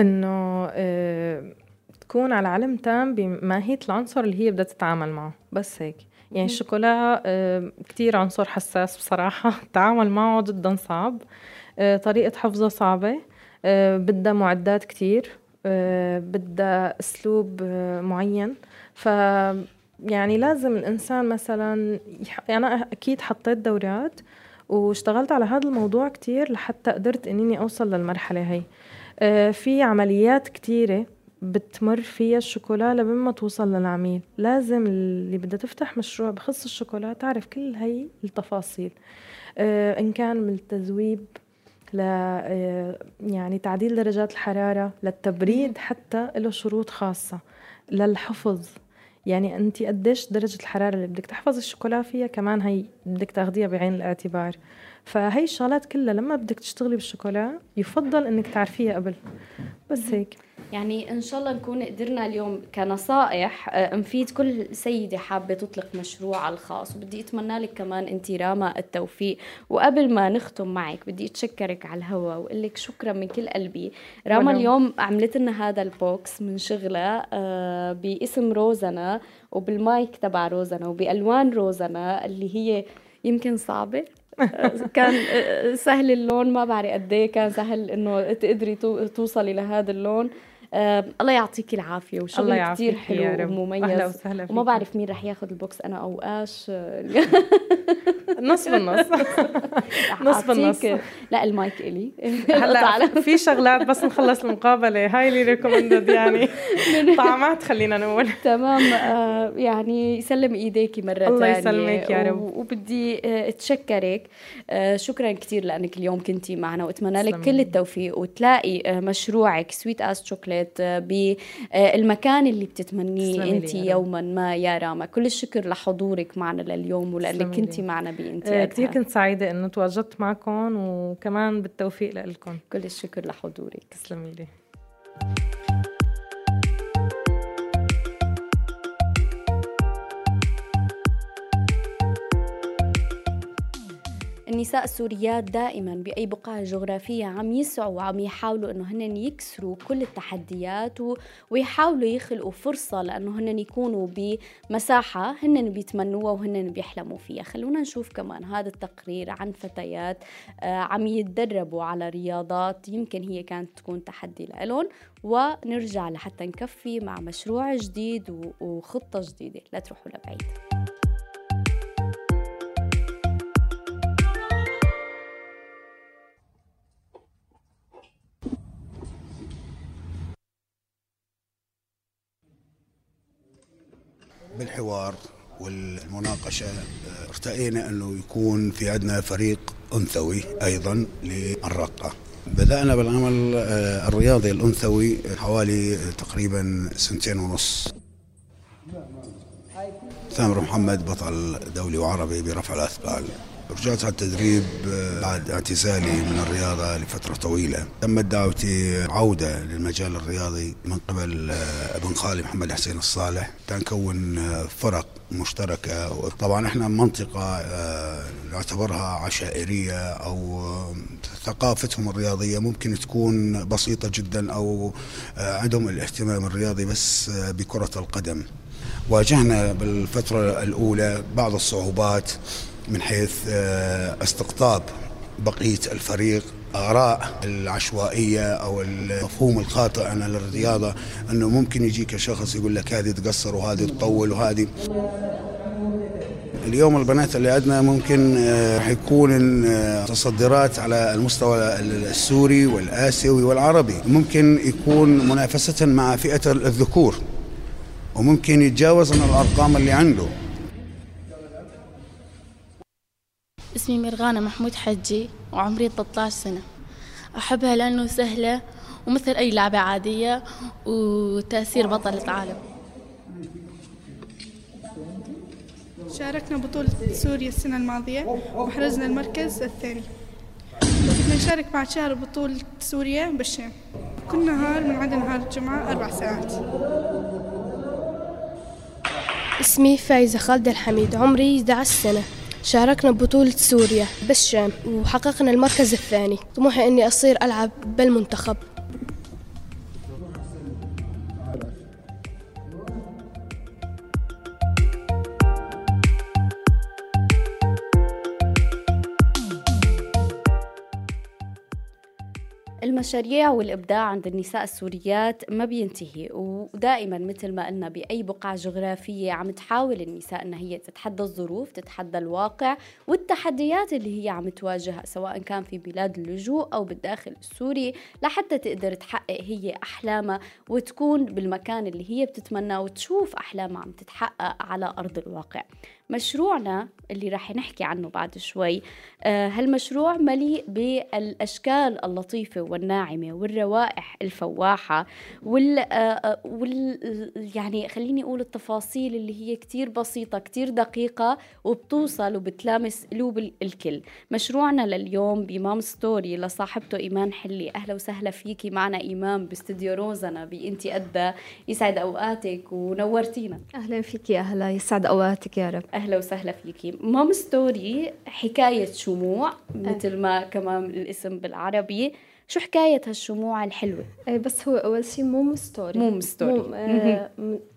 إنه آه، تكون على علم تام بماهية العنصر اللي هي بدها تتعامل معه. بس هيك. يعني الشوكولا آه، كتير عنصر حساس بصراحة. [LAUGHS] التعامل معه جدا صعب. آه، طريقة حفظه صعبة. بدها معدات كتير. بدها أسلوب معين. ف يعني لازم الإنسان مثلا يعني أنا أكيد حطيت دورات واشتغلت على هذا الموضوع كتير لحتى قدرت إني أوصل للمرحلة هي. في عمليات كتيرة بتمر فيها الشوكولا لبين ما توصل للعميل. لازم اللي بدها تفتح مشروع بخص الشوكولا تعرف كل هي التفاصيل. آه إن كان من التذويب ل آه يعني تعديل درجات الحرارة للتبريد حتى له شروط خاصة للحفظ. يعني أنت قديش درجة الحرارة اللي بدك تحفظ الشوكولا فيها كمان هي بدك تاخديها بعين الاعتبار. فهي الشغلات كلها لما بدك تشتغلي بالشوكولا يفضل إنك تعرفيها قبل. بس هيك. يعني إن شاء الله نكون قدرنا اليوم كنصائح آه، نفيد كل سيدة حابة تطلق مشروعها الخاص وبدي أتمنى لك كمان أنت راما التوفيق. وقبل ما نختم معك بدي أتشكرك على الهوا وأقول لك شكرا من كل قلبي. راما اليوم عملت لنا هذا البوكس من شغلها آه، باسم روزنا وبالمايك تبع روزنا وبألوان روزنا اللي هي يمكن صعبة. [LAUGHS] كان سهل اللون ما بعرف قد إيه كان سهل إنه تقدري توصلي لهذا اللون. آه الله يعطيك العافية. وشغل كثير حلو ومميز. أهلا وسهلا وما بعرف مين رح ياخذ البوكس أنا أو آش. [LAUGHS] نص بالنص. [LAUGHS] نص بالنص. لا المايك إلي. هلا [LAUGHS] في شغلات بس نخلص المقابلة. هايلي ريكومندد يعني. طعمات خلينا نقول. تمام. آه يعني يسلم ايديكي مرة ثانية الله يسلمك يا رب. وبدي آه، أتشكرك. آه شكرا كثير لأنك اليوم كنتي معنا. وأتمنى لك كل التوفيق. وتلاقي آه، مشروعك سويت اس شوكليت بالمكان اللي بتتمنيه انت يوما. ما يا راما كل الشكر لحضورك معنا لليوم ولأنك كنتي معنا بانتاجها آه، كثير كنت سعيدة إنه تواجدت معكم وكمان بالتوفيق لكم كل الشكر لحضورك. تسلمي لي. النساء السوريات دائما بأي بقعة جغرافية عم يسعوا وعم يحاولوا أنه هن يكسروا كل التحديات ويحاولوا يخلقوا فرصة لأنه هن يكونوا بمساحة هن بيتمنوها وهن بيحلموا فيها. خلونا نشوف كمان هذا التقرير عن فتيات آه، عم يتدربوا على رياضات يمكن هي كانت تكون تحدي لهم ونرجع لحتى نكفي مع مشروع جديد وخطة جديدة. لا تروحوا لبعيد. بالحوار والمناقشة آه، ارتئينا أنه يكون في عندنا فريق أنثوي أيضا للرقة. بدأنا بالعمل آه، الرياضي الأنثوي حوالي تقريبا سنتين ونص. ثامر محمد بطل دولي وعربي برفع الأثقال. رجعت على التدريب آه، بعد اعتزالي من الرياضة لفترة طويلة. تمت دعوتي عودة للمجال الرياضي من قبل آه، أبن خالي محمد حسين الصالح. تنكون آه، فرق مشتركة طبعا إحنا منطقة نعتبرها عشائرية أو ثقافتهم الرياضية ممكن تكون بسيطة جدا أو عندهم الاهتمام الرياضي بس بكرة القدم. واجهنا بالفترة الأولى بعض الصعوبات من حيث آه، استقطاب بقية الفريق آراء العشوائية أو المفهوم الخاطئ عن الرياضة أنه ممكن يجيك شخص يقول لك هذه تقصر وهذه تطول وهذه. اليوم البنات اللي عندنا ممكن آه، حيكون تصدرات على المستوى السوري والآسيوي والعربي. ممكن يكون منافسة مع فئة الذكور وممكن يتجاوز من الأرقام اللي عنده. اسمي مرغانة محمود حجي وعمري 13 سنة. أحبها لأنه سهلة ومثل أي لعبة عادية وتأثير بطلة عالم شاركنا بطولة سوريا السنة الماضية وحرزنا المركز الثاني. كنا نشارك بعد شهر بطولة سوريا بالشام كل نهار من عدا نهار الجمعة أربع ساعات. اسمي فايزة خالد الحميد عمري 11 سنة. شاركنا ببطولة سوريا بالشام وحققنا المركز الثاني. طموحي أني أصير ألعب بالمنتخب. المشاريع والإبداع عند النساء السوريات ما بينتهي ودائما مثل ما قلنا بأي بقعة جغرافية عم تحاول النساء أنها هي تتحدى الظروف تتحدى الواقع والتحديات اللي هي عم تواجهها سواء كان في بلاد اللجوء أو بالداخل السوري لحتى تقدر تحقق هي أحلامها وتكون بالمكان اللي هي بتتمناه وتشوف أحلامها عم تتحقق على أرض الواقع. مشروعنا اللي راح نحكي عنه بعد شوي آه هالمشروع مليء بالأشكال اللطيفة والناعمة والروائح الفواحة وال, آه, آه، وال يعني خليني أقول التفاصيل اللي هي كتير بسيطة كتير دقيقة وبتوصل وبتلامس قلوب الكل. مشروعنا لليوم ب Mum Story لصاحبته إيمان حلي. أهلا وسهلا فيكي معنا إيمان باستديو روزنا بإنتي قدها يسعد أوقاتك ونورتينا. أهلا فيكي أهلا يسعد أوقاتك يا رب. أهلا وسهلا فيكي. Mum Story حكاية شموع مثل ما كمان الاسم بالعربي. شو حكاية هالشموع الحلوة؟ إيه بس هو أول شيء Mum Story. Mum Story. موم آه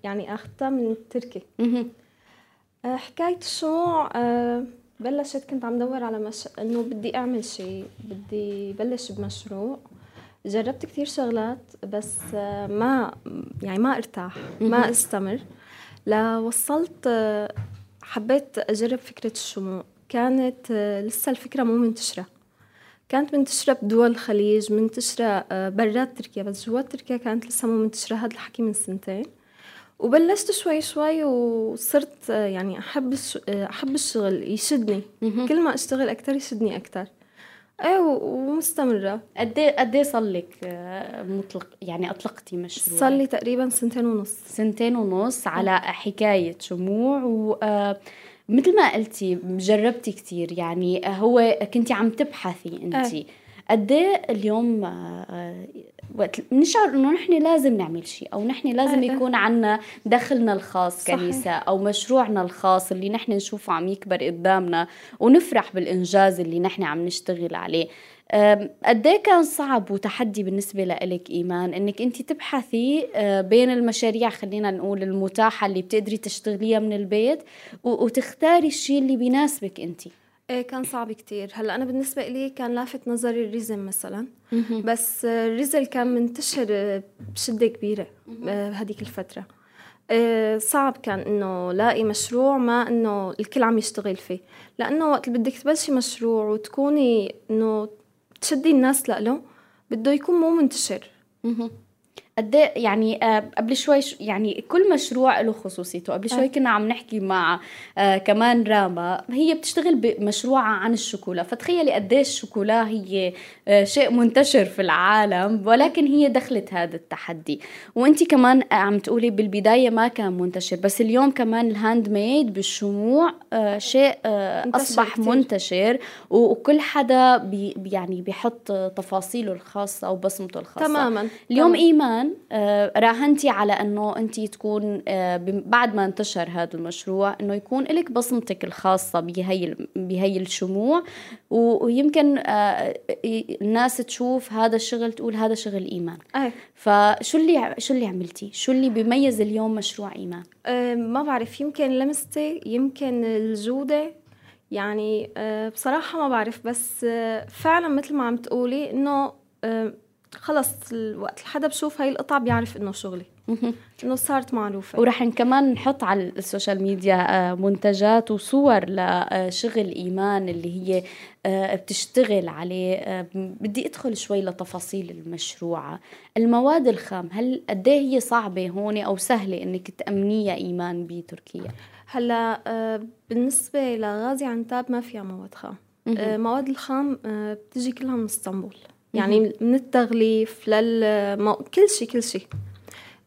يعني أخذتها من تركي. آه حكاية الشموع آه بلشت كنت عم دور على مش... إنه بدي أعمل شيء بدي بلش بمشروع. جربت كثير شغلات بس آه ما يعني ما أرتاح ما أستمر. لوصلت آه حبيت أجرب فكرة الشموع. كانت آه، لسه الفكرة مو منتشرة. كانت منتشرة بدول الخليج منتشرة آه، برات تركيا بس جوات تركيا كانت لسه مو منتشرة. هذا الحكي من سنتين. وبلشت شوي شوي وصرت آه، يعني أحب أحب الشغل يشدني. كل ما أشتغل أكتر يشدني أكتر. إيه ومستمرة. قد إيه قد إيه صار لك مطلق يعني أطلقتي مشروع؟ صار لي تقريبا سنتين ونص. سنتين ونص على حكاية شموع و مثل ما قلتي جربتي كثير يعني هو كنتي عم تبحثي انت أه. قد إيه اليوم وقت بنشعر إنه نحن لازم نعمل شيء أو نحن لازم يكون عنا دخلنا الخاص كنساء أو مشروعنا الخاص اللي نحن نشوفه عم يكبر قدامنا ونفرح بالإنجاز اللي نحن عم نشتغل عليه. قد إيه كان صعب وتحدي بالنسبة لإلك إيمان؟ إنك أنت تبحثي أه، بين المشاريع خلينا نقول المتاحة اللي بتقدري تشتغليها من البيت وتختاري الشيء اللي بيناسبك أنت. إيه كان صعب كتير. هلأ أنا بالنسبة لي كان لافت نظري الريزم مثلا. بس الريزل كان منتشر بشدة كبيرة بهديك الفترة. إيه، صعب كان إنه لاقي مشروع ما إنه الكل عم يشتغل فيه. لأنه وقت بدك تبلشي مشروع وتكوني إنه تشدي الناس له بده يكون مو منتشر. قد إيه يعني آه قبل شوي يعني كل مشروع له خصوصيته قبل شوي آه. كنا عم نحكي مع آه كمان راما هي بتشتغل بمشروعها عن الشوكولا فتخيلي قد الشوكولا هي شيء منتشر في العالم ولكن هي دخلت هذا التحدي وأنت كمان عم تقولي بالبداية ما كان منتشر بس اليوم كمان ال handmade بالشموع شيء أصبح. منتشر وكل حدا بي يعني بيحط تفاصيله الخاصة وبصمته الخاصة تماما اليوم تمام. إيمان كمان آه، راهنتي على إنه انت تكون آه، بعد ما انتشر هذا المشروع إنه يكون لك بصمتك الخاصة بهي بهي الشموع. ويمكن آه، الناس تشوف هذا الشغل تقول هذا شغل إيمان. أي. فشو اللي شو اللي عملتي؟ شو اللي بيميز اليوم مشروع إيمان؟ ما بعرف يمكن لمستي يمكن الجودة. يعني بصراحة ما بعرف بس فعلا مثل ما عم تقولي إنه خلص وقت حدا بشوف هاي القطعة بيعرف إنه شغلي إنه صارت معروفة. ورح كمان نحط على ال social media آه، منتجات وصور لشغل إيمان اللي هي آه، بتشتغل عليه آه، بدي أدخل شوي لتفاصيل المشروع. المواد الخام هل قد إيه هي صعبة هون أو سهلة إنك تأمنيها إيمان بتركيا؟ هلا بالنسبة لغازي عنتاب ما فيها مواد خام. مواد الخام بتجي كلها من اسطنبول. يعني من التغليف لل كل شيء كل شيء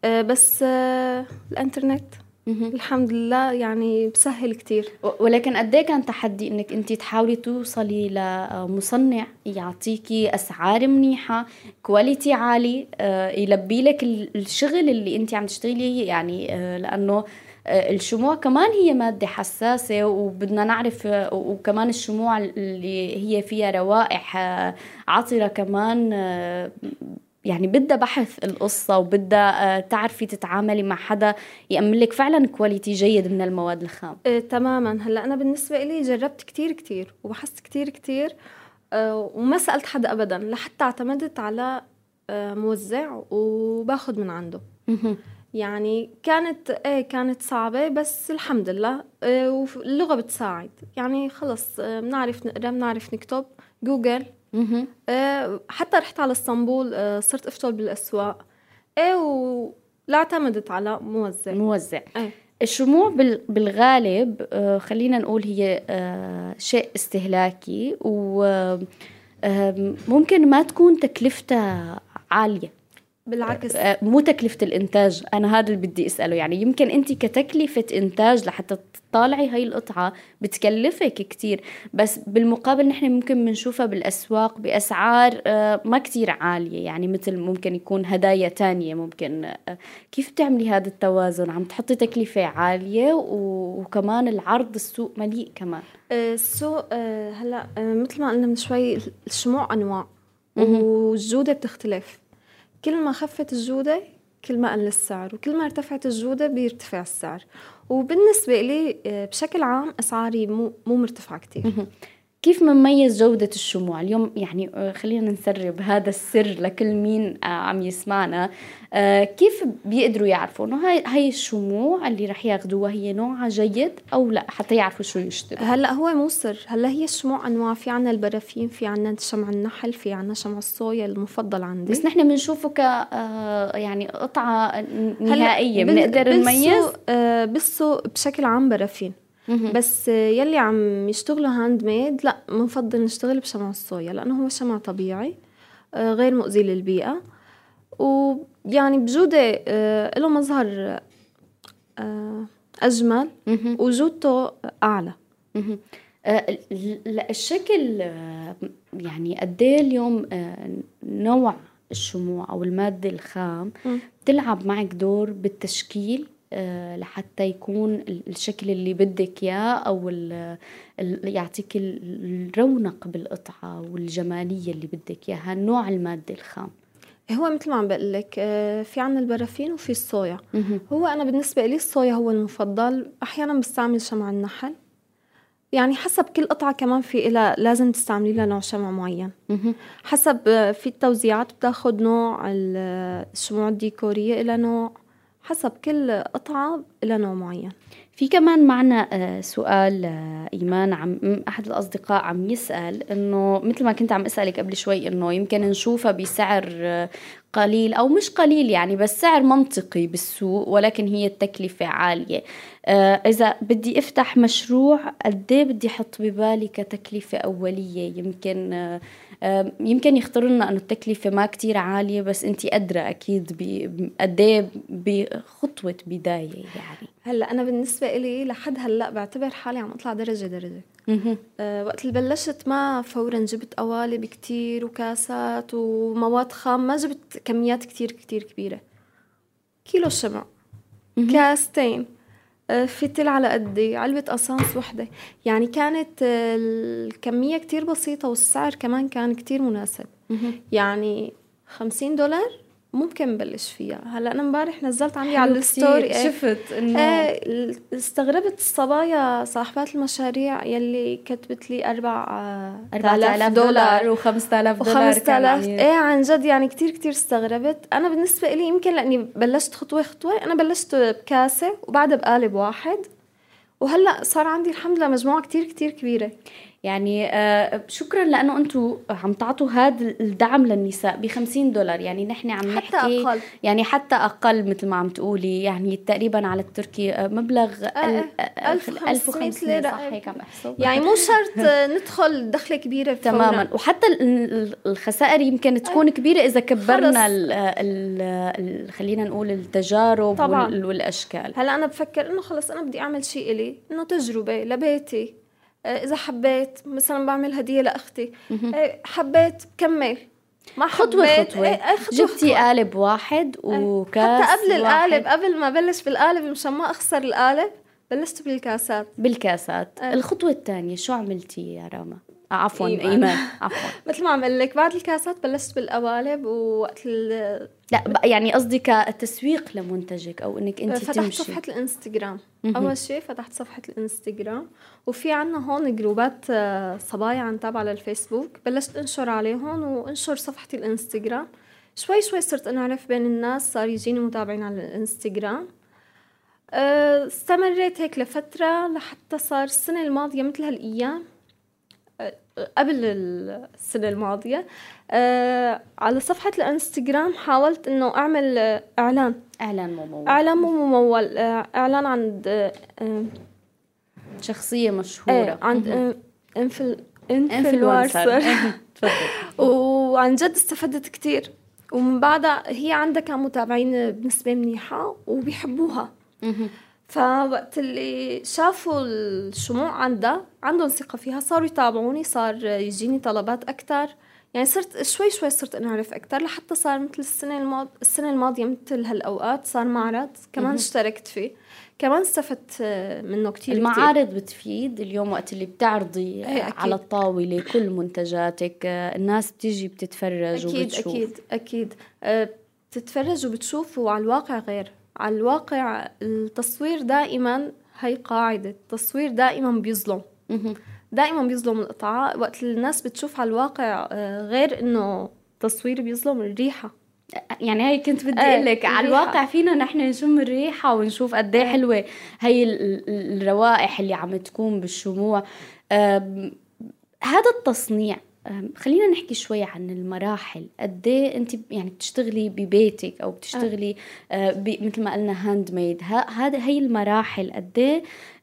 آه، بس آه، الإنترنت. الحمد لله يعني بسهل كتير. ولكن قد إيه كان تحدي إنك انت تحاولي توصلي لمصنع يعطيكي أسعار منيحة كواليتي عالي آه، يلبي لك الشغل اللي انت عم تشتغليه؟ يعني لأنه آه، الشموع كمان هي مادة حساسة وبدنا نعرف آه، وكمان الشموع اللي هي فيها روائح آه، عطرة كمان يعني بدها بحث القصة وبدها تعرفي تتعاملي مع حدا يأمن لك فعلا كواليتي جيد من المواد الخام. إيه تماما. هلأ أنا بالنسبة لي جربت كتير كتير وبحثت كتير كتير آه، وما سألت حدا ابدا لحتى اعتمدت على آه، موزع وباخذ من عنده. يعني كانت إيه كانت صعبة بس الحمد لله إيه واللغة بتساعد. يعني خلص بنعرف نقرا بنعرف نكتب جوجل. إيه حتى رحت على إسطنبول إيه صرت افتل بالأسواق. إيه ولا اعتمدت على موزع. موزع. إيه. الشموع بالغالب آه، خلينا نقول هي آه، شيء استهلاكي وممكن ما تكون تكلفتها عالية. بالعكس. آه، مو تكلفة الإنتاج. أنا هذا اللي بدي أسأله. يعني يمكن أنت كتكلفة إنتاج لحتى تطالعي هاي القطعة بتكلفك كتير بس بالمقابل نحن ممكن بنشوفها بالأسواق بأسعار آه، ما كتير عالية. يعني مثل ممكن يكون هدايا تانية ممكن. آه، كيف بتعملي هذا التوازن؟ عم تحطي تكلفة عالية وكمان العرض السوق مليء كمان. السوق هلأ مثل ما قلنا من شوي الشموع أنواع والجودة بتختلف. كل ما خفت الجودة كل ما قل السعر وكل ما ارتفعت الجودة بيرتفع السعر. وبالنسبة لي آه، بشكل عام أسعاري مو مو مرتفعة كتير. كيف منميز جودة الشموع؟ اليوم يعني آه، خلينا نسرب هذا السر لكل مين آه، عم يسمعنا. آه، كيف بيقدروا يعرفوا إنه هاي هاي الشموع اللي رح ياخذوها هي نوعها جيد أو لا حتى يعرفوا شو يشتروا؟ هلأ هو مو سر. هلأ هي الشموع أنواع. في عنا البرافين في عنا شمع النحل في عنا شمع الصويا المفضل عندي. بس نحن بنشوفه ك يعني قطعة نهائية. بنقدر نميز؟ بالسوق بشكل عام برافين بس يلي عم يشتغلوا handmade لا بنفضل نشتغل بشمع الصويا لأنه هو شمع طبيعي آه، غير مؤذي للبيئة. ويعني بجودة آه، له مظهر آه، أجمل. وجودته أعلى. الشكل يعني قد إيه اليوم نوع الشموع أو المادة الخام تلعب معك دور بالتشكيل لحتى يكون الشكل اللي بدك إياه أو يعطيك الرونق بالقطعة والجمالية اللي بدك إياها نوع الماده الخام. هو مثل ما عم بقول لك آه، في عنا البرافين وفي الصويا. هو أنا بالنسبة لي الصويا هو المفضل. أحيانا بستعمل شمع النحل. يعني حسب كل قطعة كمان في إلها لازم تستعملي لها نوع شمع معين. حسب آه، في التوزيعات بتاخد نوع الشموع الديكورية إلى نوع. حسب كل قطعة لها نوع معين. في كمان معنا آه، سؤال آه، إيمان عم أحد الأصدقاء عم يسأل إنه مثل ما كنت عم أسألك قبل شوي إنه يمكن نشوفها بسعر آه، قليل أو مش قليل يعني بس سعر منطقي بالسوق ولكن هي التكلفة عالية. إذا بدي أفتح مشروع قد إيه بدي أحط ببالي كتكلفة أولية؟ يمكن يمكن يختاروا لنا إنه التكلفة ما كتير عالية بس انت ادرى أكيد قد إيه بخطوة بداية يعني. هلأ أنا بالنسبة إلي لحد هلأ بعتبر حالي عم أطلع درجة درجة. أه وقت اللي بلشت ما فورا جبت قوالب كتير وكاسات ومواد خام ما جبت كميات كتير كتير كبيرة. كيلو شمع. كاستين. فتل على قدي علبة قصانص وحدة. يعني كانت آه، الكمية كتير بسيطة والسعر كمان كان كتير مناسب. يعني خمسين دولار ممكن نبلش فيها. هلا أنا امبارح نزلت عندي على الستوري. إيه. شفت إنه إيه استغربت الصبايا صاحبات المشاريع يلي كتبت لي 4000 دولار. و5000 دولار و5000 إيه عن جد يعني كتير كتير استغربت. أنا بالنسبة لي يمكن لأني بلشت خطوة خطوة أنا بلشت بكاسة وبعدها بقالب واحد. وهلأ صار عندي الحمد لله مجموعة كتير كتير كبيرة. يعني آه، شكرا لأنه أنتم عم تعطوا هذا الدعم للنساء ب 50 دولار. يعني نحن عم نحكي حتى أقل. يعني حتى أقل مثل ما عم تقولي. يعني تقريبا على التركي آه، مبلغ 1500 ليرة. صح هيك عم احسب يعني مو شرط ندخل دخلة كبيرة تماما. وحتى الخسائر يمكن تكون كبيرة إذا كبرنا ال ال خلينا نقول التجارب طبعا. والأشكال. هلأ أنا بفكر إنه خلص أنا بدي أعمل شيء إلي إنه تجربة لبيتي. آه، إذا حبيت مثلا بعمل هدية لأختي. آه، حبيت كمل. ما خطوة خطوة. إيه جبتي قالب واحد إيه، وكاس حتى قبل القالب قبل ما بلش بالقالب مشان ما أخسر القالب بلشت بالكاسات. بالكاسات. آه. الخطوة الثانية شو عملتي يا راما؟ عفوا إيمان, إيمان. عفوا. [LAUGHS] مثل ما عم لك بعد الكاسات بلشت بالقوالب ووقت لا يعني قصدي كتسويق لمنتجك أو إنك أنت فتحت تمشي. صفحة الانستغرام. أول شيء فتحت صفحة الانستغرام وفي عنا هون جروبات آه، صبايا عن تابعة للفيسبوك. بلشت أنشر عليهم وأنشر صفحتي الانستغرام شوي شوي صرت انعرف بين الناس صار يجيني متابعين على الانستغرام آه، استمريت هيك لفترة لحتى صار السنة الماضية مثل هالأيام آه، قبل السنة الماضية آه، على صفحة الانستغرام حاولت إنه أعمل آه، إعلان. إعلان ممول. إعلان مو ممول آه، إعلان عند آه، شخصية مشهورة. إيه عند انفل انفلونسر وعن جد استفدت كتير. ومن بعدها هي عندها كان متابعين بنسبة منيحة وبيحبوها. فوقت اللي شافوا الشموع عندها عندهم ثقة فيها صاروا يتابعوني صار يجيني طلبات أكتر. يعني صرت شوي شوي صرت أنعرف أكتر لحتى صار مثل السنة الماض... السنة الماضية مثل هالأوقات صار معرض كمان اشتركت فيه كمان استفدت منه كتير كتير. المعارض بتفيد اليوم وقت اللي بتعرضي إيه،. على الطاولة كل منتجاتك الناس بتيجي بتتفرج أكيد وبتشوف أكيد أكيد أه، بتتفرج وبتشوف وعلى الواقع غير على الواقع التصوير دائما هي قاعدة التصوير دائما بيظلم. دائما بيظلم القطعة وقت الناس بتشوف على الواقع أه، غير إنه تصوير بيظلم الريحة. يعني هي كنت بدي إيه، أقول لك على. الواقع فينا نحن نشم الريحة ونشوف قد إيه حلوة. هي ال- ال- الروائح اللي عم تكون بالشموع. هذا التصنيع خلينا نحكي شوي عن المراحل. قد إيه أنت يعني بتشتغلي ببيتك أو بتشتغلي آه، مثل ما قلنا handmade هذا هي المراحل. قد إيه آه، آه،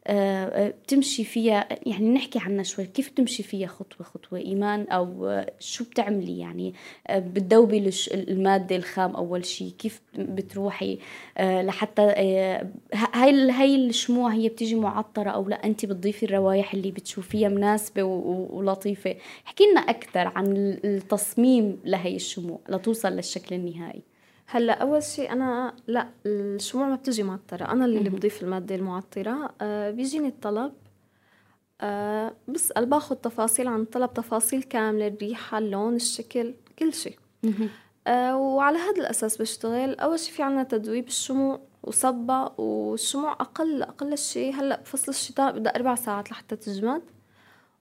بتمشي فيها يعني نحكي عنها شوي كيف بتمشي فيها خطوة خطوة إيمان أو آه، شو بتعملي؟ يعني آه، بتذوبي المادة الخام أول شيء كيف بتروحي؟ آه، لحتى آه، هاي هاي الشموع هي بتيجي معطرة أو لا أنت بتضيفي الروايح اللي بتشوفيها مناسبة ولطيفة. احكي لنا أكثر عن ال- التصميم لهي الشموع لتوصل للشكل النهائي. هلأ أول شيء أنا لأ الشموع ما بتجي معطرة. أنا اللي بضيف المادة المعطرة. آه بيجيني الطلب. آه بسال باخذ تفاصيل عن الطلب تفاصيل كاملة الريحة اللون الشكل كل شيء. آه وعلى هذا الأساس بشتغل. أول شيء في عنا تدويب الشموع وصبة والشموع أقل أقل شيء. هلأ بفصل الشتاء بدها أربع ساعات لحتى تجمد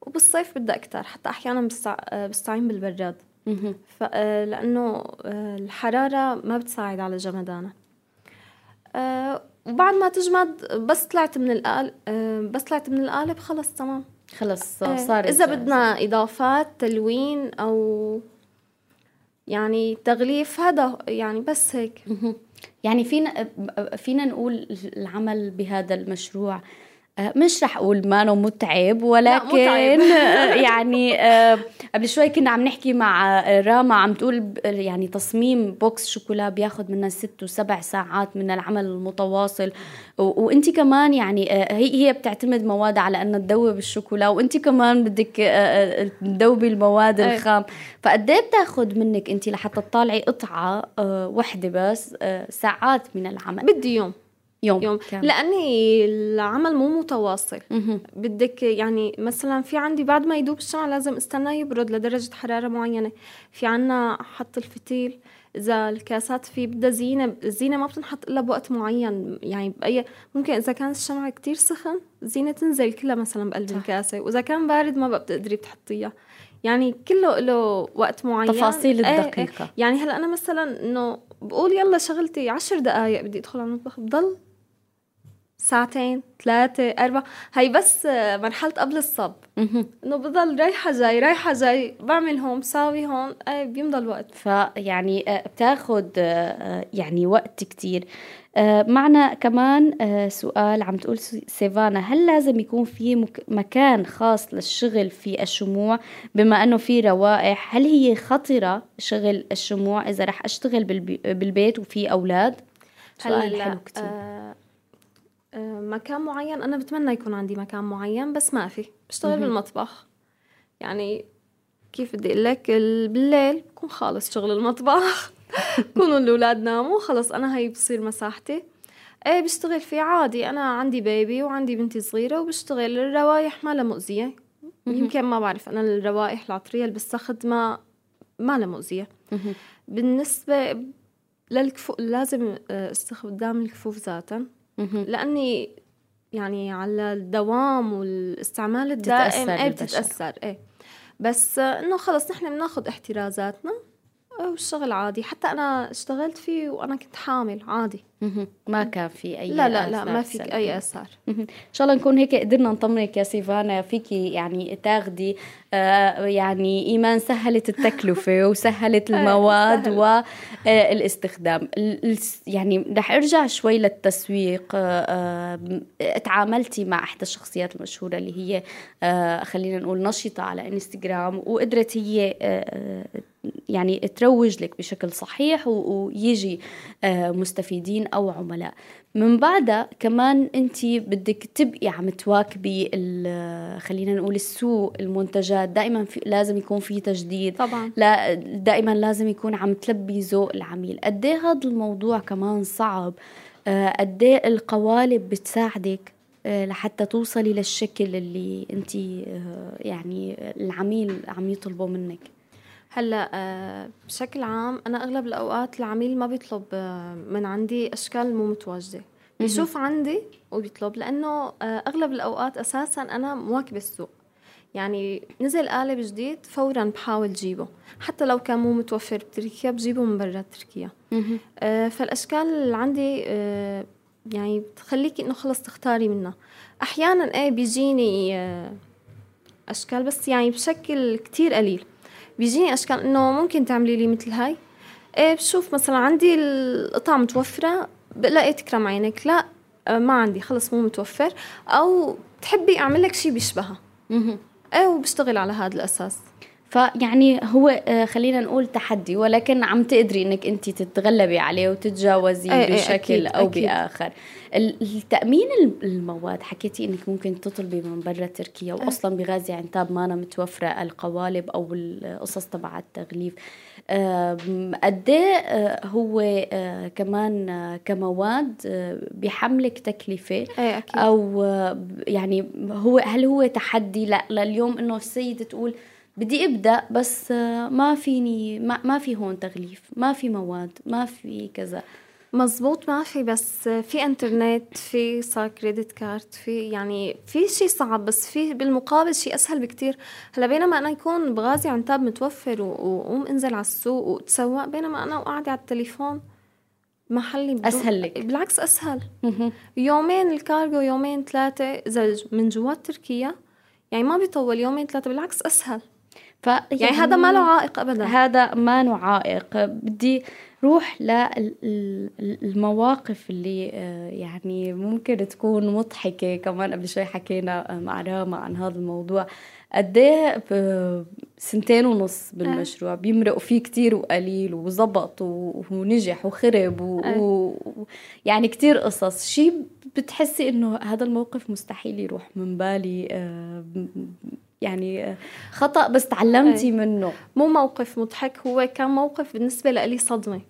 وبالصيف بدها أكثر. حتى أحيانا. آه، بستعين بالبراد. لأنه آه، الحرارة ما بتساعد على جمدانها آه، وبعد ما تجمد بس طلعت من القالب بس طلعت من القالب خلص تمام. خلص آه، صار إذا بدنا إضافات تلوين أو يعني تغليف هذا يعني بس هيك. يعني فينا فينا نقول العمل بهذا المشروع آه، مش رح أقول ما انه متعب ولكن متعب. [LAUGHS] آه، يعني آه، قبل شوي كنا عم نحكي مع آه، راما عم تقول يعني تصميم بوكس شوكولا بياخد منا ست وسبع ساعات من العمل المتواصل وانت كمان يعني آه، هي هي بتعتمد مواد على أنها تذوب الشوكولا وانت كمان بدك آه، آه، تذوبي المواد أي. الخام فقد إيه بتاخد منك انت لحتى تطلعي قطعة آه، وحدة بس آه، ساعات من العمل بدي يوم يوم يوم كامل. لأني العمل مو متواصل مهم. بدك يعني مثلا في عندي بعد ما يدوب الشمع لازم استناه يبرد لدرجة حرارة معينة في عنا حط الفتيل إذا الكاسات في بدها زينة الزينة ما بتنحط إلا بوقت معين يعني بأي ممكن إذا كان الشمع كتير سخن الزينة تنزل كلها مثلا بقلب صح. الكاسة وإذا كان بارد ما بقى بتقدري تحطيها يعني كله له وقت معين تفاصيل إيه، إيه. الدقيقة. يعني هلأ أنا مثلا إنه بقول يلا شغلتي عشر دقايق بدي أدخل على المطبخ بضل ساعتين ثلاثة أربعة. هي بس آه، مرحلة قبل الصب. إنه بضل رايحة جاي رايحة جاي بعمل هون بساوي هون أي بيمضى الوقت فيعني آه، بتاخد آه، يعني وقت كتير. معنا كمان سؤال عم تقول سيفانا هل لازم يكون في مك- مكان خاص للشغل في الشموع؟ بما إنه في روائح هل هي خطرة شغل الشموع إذا رح أشتغل بالبي- بالبيت وفي أولاد؟ سؤال حلو كتير. آه مكان معين. أنا بتمنى يكون عندي مكان معين بس ما في. بشتغل بالمطبخ. يعني كيف بدي أقول لك؟ ال- بالليل بكون خالص شغل المطبخ. [LAUGHS] بكونوا الأولاد ناموا خلص أنا هي بصير مساحتي. إيه بشتغل فيه عادي. أنا عندي بيبي وعندي بنتي صغيرة وبشتغل. الروايح ما لها مؤذية. يمكن ما بعرف. أنا الروائح العطرية اللي بستخدمها ما لها مؤذية. بالنسبة للكفوف لازم آه، استخدام الكفوف ذاتا. لأني يعني على الدوام والاستعمال الدائم إيه بتتأثر إيه. بس إنه خلص نحن بناخذ احترازاتنا والشغل عادي. حتى أنا اشتغلت فيه وأنا كنت حامل عادي. ما كان في أي لا لا لا ما في أي آثار. إن شاء الله نكون هيك قدرنا نطمنك يا سيفانا. فيكي يعني تاخدي آه يعني إيمان سهلت التكلفة [LAUGHS] وسهلت المواد والاستخدام يعني رح أرجع شوي للتسويق. آه تعاملتي مع إحدى الشخصيات المشهورة اللي هي آه خلينا نقول نشطة على إنستغرام وقدرت هي آه يعني تروج لك بشكل صحيح ويجي مستفيدين أو عملاء. من بعدها كمان أنت بدك تبقي عم تواكبي خلينا نقول السوق المنتجات. دائما في لازم يكون في تجديد. طبعا. لا دائما لازم يكون عم تلبي ذوق العميل. قد إيه هذا الموضوع كمان صعب؟ قد إيه القوالب بتساعدك لحتى توصلي للشكل اللي أنت يعني العميل عم يطلبه منك؟ هلأ آه، بشكل عام أنا أغلب الأوقات العميل ما بيطلب آه، من عندي أشكال مو متواجده بيشوف عندي وبيطلب لأنه آه، أغلب الأوقات أساسا أنا مواكبة السوق. يعني نزل قالب جديد فورا بحاول جيبه. حتى لو كان مو متوفر بتركيا بجيبه من برا تركيا. فالأشكال اللي عندي يعني بتخليكي إنه خلص تختاري منها. أحيانا إيه بيجيني أشكال بس يعني بشكل كتير قليل. بيجيني أشكال إنه ممكن تعملي لي مثل هاي. إيه بشوف مثلا عندي القطع متوفرة بلاقي تكرم عينك. لا آه، ما عندي خلص مو متوفر. أو تحبي أعمل لك شيء بيشبهها. إيه وبشتغل على هذا الأساس. فيعني هو آه، خلينا نقول تحدي ولكن عم تقدري إنك انت تتغلبي عليه وتتجاوزيه أي بشكل أكيد أو أكيد. بآخر التأمين المواد حكيتي إنك ممكن تطلبي من برا تركيا واصلا بغازي عنتاب ما أنا متوفرة القوالب أو القصص تبع التغليف قد آه، هو آه، كمان كمواد بحملك تكلفة أي أكيد. أو يعني هو هل هو تحدي لا لليوم إنه السيده تقول بدي أبدأ بس ما فيني ما, ما في هون تغليف ما في مواد ما في كذا. مزبوط ما في بس في إنترنت في صار كريدت كارت في يعني في شيء صعب بس في بالمقابل شيء أسهل بكتير. هلأ بينما أنا يكون بغازي عنتاب متوفر وقوم أنزل على السوق وتسوق بينما أنا وقاعدة على التليفون محلي أسهل لك. بالعكس أسهل. يومين الكارغو يومين ثلاثة إذا من جوات تركيا يعني ما بيطول يومين ثلاثة بالعكس أسهل. ف يعني هذا ما له عائق ابدا. هذا ما له عائق. بدي روح للمواقف اللي آه، يعني ممكن تكون مضحكة. كمان قبل شوي حكينا مع راما عن هذا الموضوع. قد إيه سنتين ونص بالمشروع. بيمرقوا فيه كتير وقليل وزبط ونجح وخرب و... و... يعني كتير قصص. شي بتحسي إنه هذا الموقف مستحيل يروح من بالي آه، يعني خطأ بس تعلمتي أي. منه. مو موقف مضحك هو كان موقف بالنسبة لي صدمة.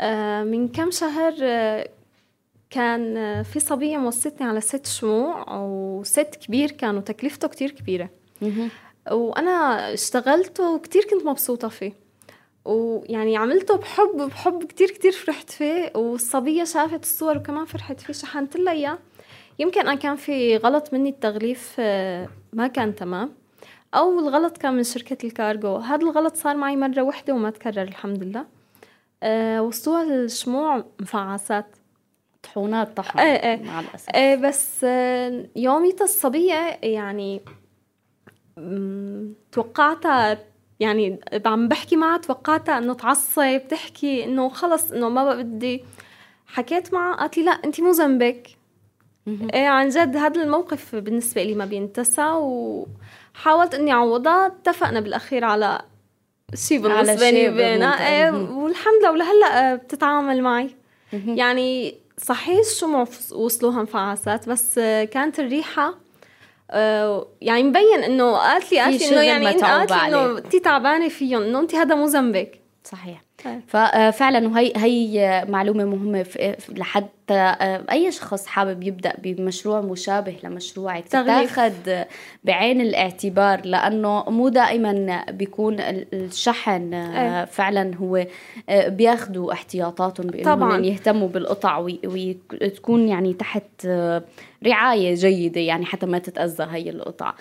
آه من كم شهر آه كان آه في صبية موصتني على ست شموع وست كبير كانوا تكلفته كتير كبيرة. وأنا اشتغلته وكتير كنت مبسوطة فيه. ويعني عملته بحب بحب كتير كتير فرحت فيه. والصبية شافت الصور وكمان فرحت فيه شحنت لها إياه. يمكن أنا كان في غلط مني التغليف ما كان تمام. أو الغلط كان من شركة الكارغو هذا الغلط صار معي مرة واحدة وما تكرر الحمد لله. أه وصلوا الشموع مفعصات طحونات طحن إيه إيه. مع الأسف. إيه بس آه، يوميتها الصبية يعني توقعتها يعني عم بحكي معها توقعتها إنه تعصب تحكي إنه خلص إنه ما بدي. حكيت معها قالت لي لا أنت مو ذنبك. إيه عن جد هذا الموقف بالنسبة لي ما بينتسى وحاولت إني اعوضها اتفقنا بالأخير على شيء بالنسبة لي بينا إيه والحمد لله. ولهلأ بتتعامل معي. يعني صحيح الشموع وصلوها انفعاسات بس كانت الريحة آه، يعني مبين إنه قالت لي قالت لي إنه يعني قالت لي إنه انت تعبانة فيهم إنه انت هذا مو ذنبك. صحيح. إيه. ففعلا وهي هي معلومة مهمة لحتى آه، أي شخص حابب يبدأ بمشروع مشابه لمشروعك تاخذ بعين الاعتبار لأنه مو دائما بيكون الشحن آه، أي. فعلا هو آه، بياخذوا احتياطاتهم بأنهم يهتموا بالقطع وتكون يعني تحت رعاية جيدة يعني حتى ما تتأذى هي القطع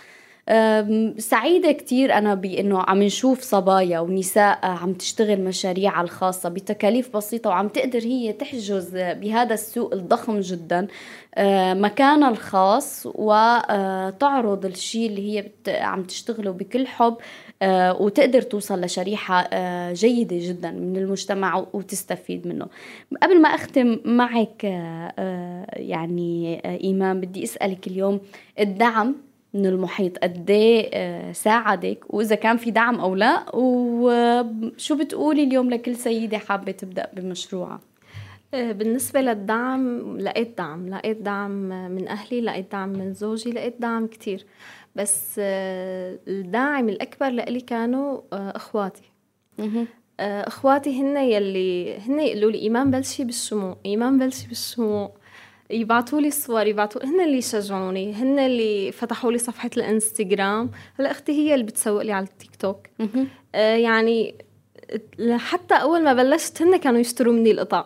سعيدة كتير أنا بأنه عم نشوف صبايا ونساء عم تشتغل مشاريعها الخاصة بتكاليف بسيطة وعم تقدر هي تحجز بهذا السوق الضخم جدا مكانها الخاص وتعرض الشيء اللي هي عم تشتغله بكل حب وتقدر توصل لشريحة جيدة جدا من المجتمع وتستفيد منه. قبل ما أختم معك يعني إيمان بدي أسألك اليوم الدعم من المحيط قد إيه آه، ساعدك وإذا كان في دعم أو لا. وشو بتقولي اليوم لكل سيدة حابة تبدأ بمشروعها؟ آه، بالنسبة للدعم لقيت دعم لقيت دعم من أهلي لقيت دعم من زوجي لقيت دعم كتير. بس آه، الداعم الأكبر لإلي كانوا إخواتي. إخواتي هن يلي هن يقولوا لي إيمان بلشي بالشموع إيمان بلشي بالشموع يبعثوا لي صور يبعثوا هن اللي شجعوني هن اللي فتحوا لي صفحة الإنستغرام. هلا أختي هي اللي بتسوق لي على التيك توك. آه يعني حتى أول ما بلشت هن كانوا يشتروا مني القطع.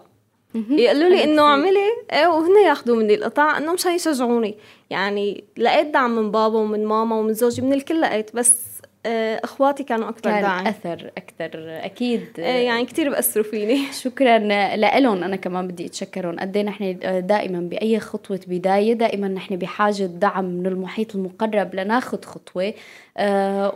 يقولوا لي إنه اعملي إيه وهن ياخذوا مني القطع. انه مشان يشجعوني يعني لقيت دعم من بابا ومن ماما ومن زوجي من الكل لقيت. بس أخواتي كانوا أكثر كان داعم. أثر أكثر أكيد. آه، يعني كثير بأثروا فيني. [LAUGHS] شكرا لهم أنا كمان بدي أتشكرهم. قد إيه نحن دائما بأي خطوة بداية دائما نحن بحاجة دعم من المحيط المقرب لناخذ خطوة آه،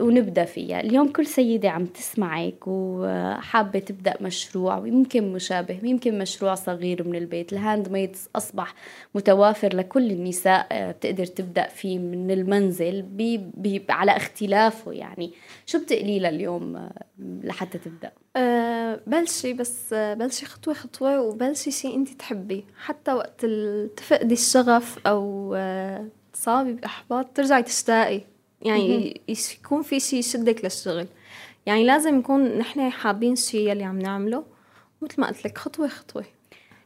ونبدأ فيها. اليوم كل سيدة عم تسمعك وحابة تبدأ مشروع ويمكن مشابه يمكن مشروع صغير من البيت. ال handmades أصبح متوافر لكل النساء بتقدر تبدأ فيه من المنزل بي بي على اختلاف اختلافه يعني. شو بتقلي لها اليوم آه، لحتى تبدأ؟ أه بلشي بس آه، بلشي خطوة خطوة وبلشي شيء انت تحبيه حتى وقت تفقدي الشغف أو آه، تصابي بأحباط ترجعي تشتاقي. يعني يكون في شيء يشدك للشغل. يعني لازم نكون نحن حابين الشيء اللي عم نعمله. مثل ما قلت لك خطوة خطوة.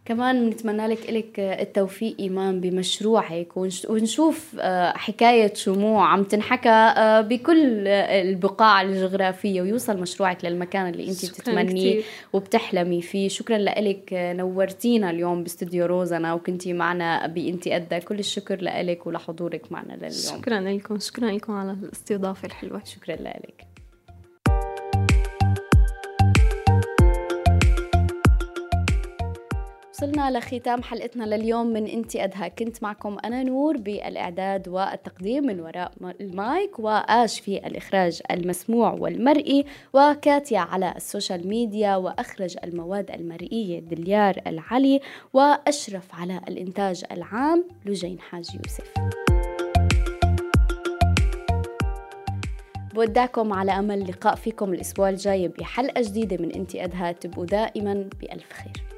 كمان بنتمنى لك لك التوفيق إيمان بمشروعك ونشوف آه، حكاية شموع عم تنحكى آه، بكل البقاع الجغرافية ويوصل مشروعك للمكان اللي أنت بتتمنيه وبتحلمي فيه. شكرا لك نورتينا اليوم باستديو روزنا وكنتي معنا بإنتي قد كل الشكر لك ولحضورك معنا لليوم. شكرا لكم شكرا لكم على الاستضافة الحلوة. شكرا لك وصلنا لختام حلقتنا لليوم من انتي ادها كنت معكم أنا نور بالإعداد والتقديم من وراء المايك وآش في الإخراج المسموع والمرئي وكاتيا على ال social media وأخرج المواد المرئية دليار العلي وأشرف على الإنتاج العام لجين حاج يوسف. بودعكم على أمل لقاء فيكم الأسبوع الجاي بحلقة جديدة من انتي ادها تبقوا دائما بألف خير.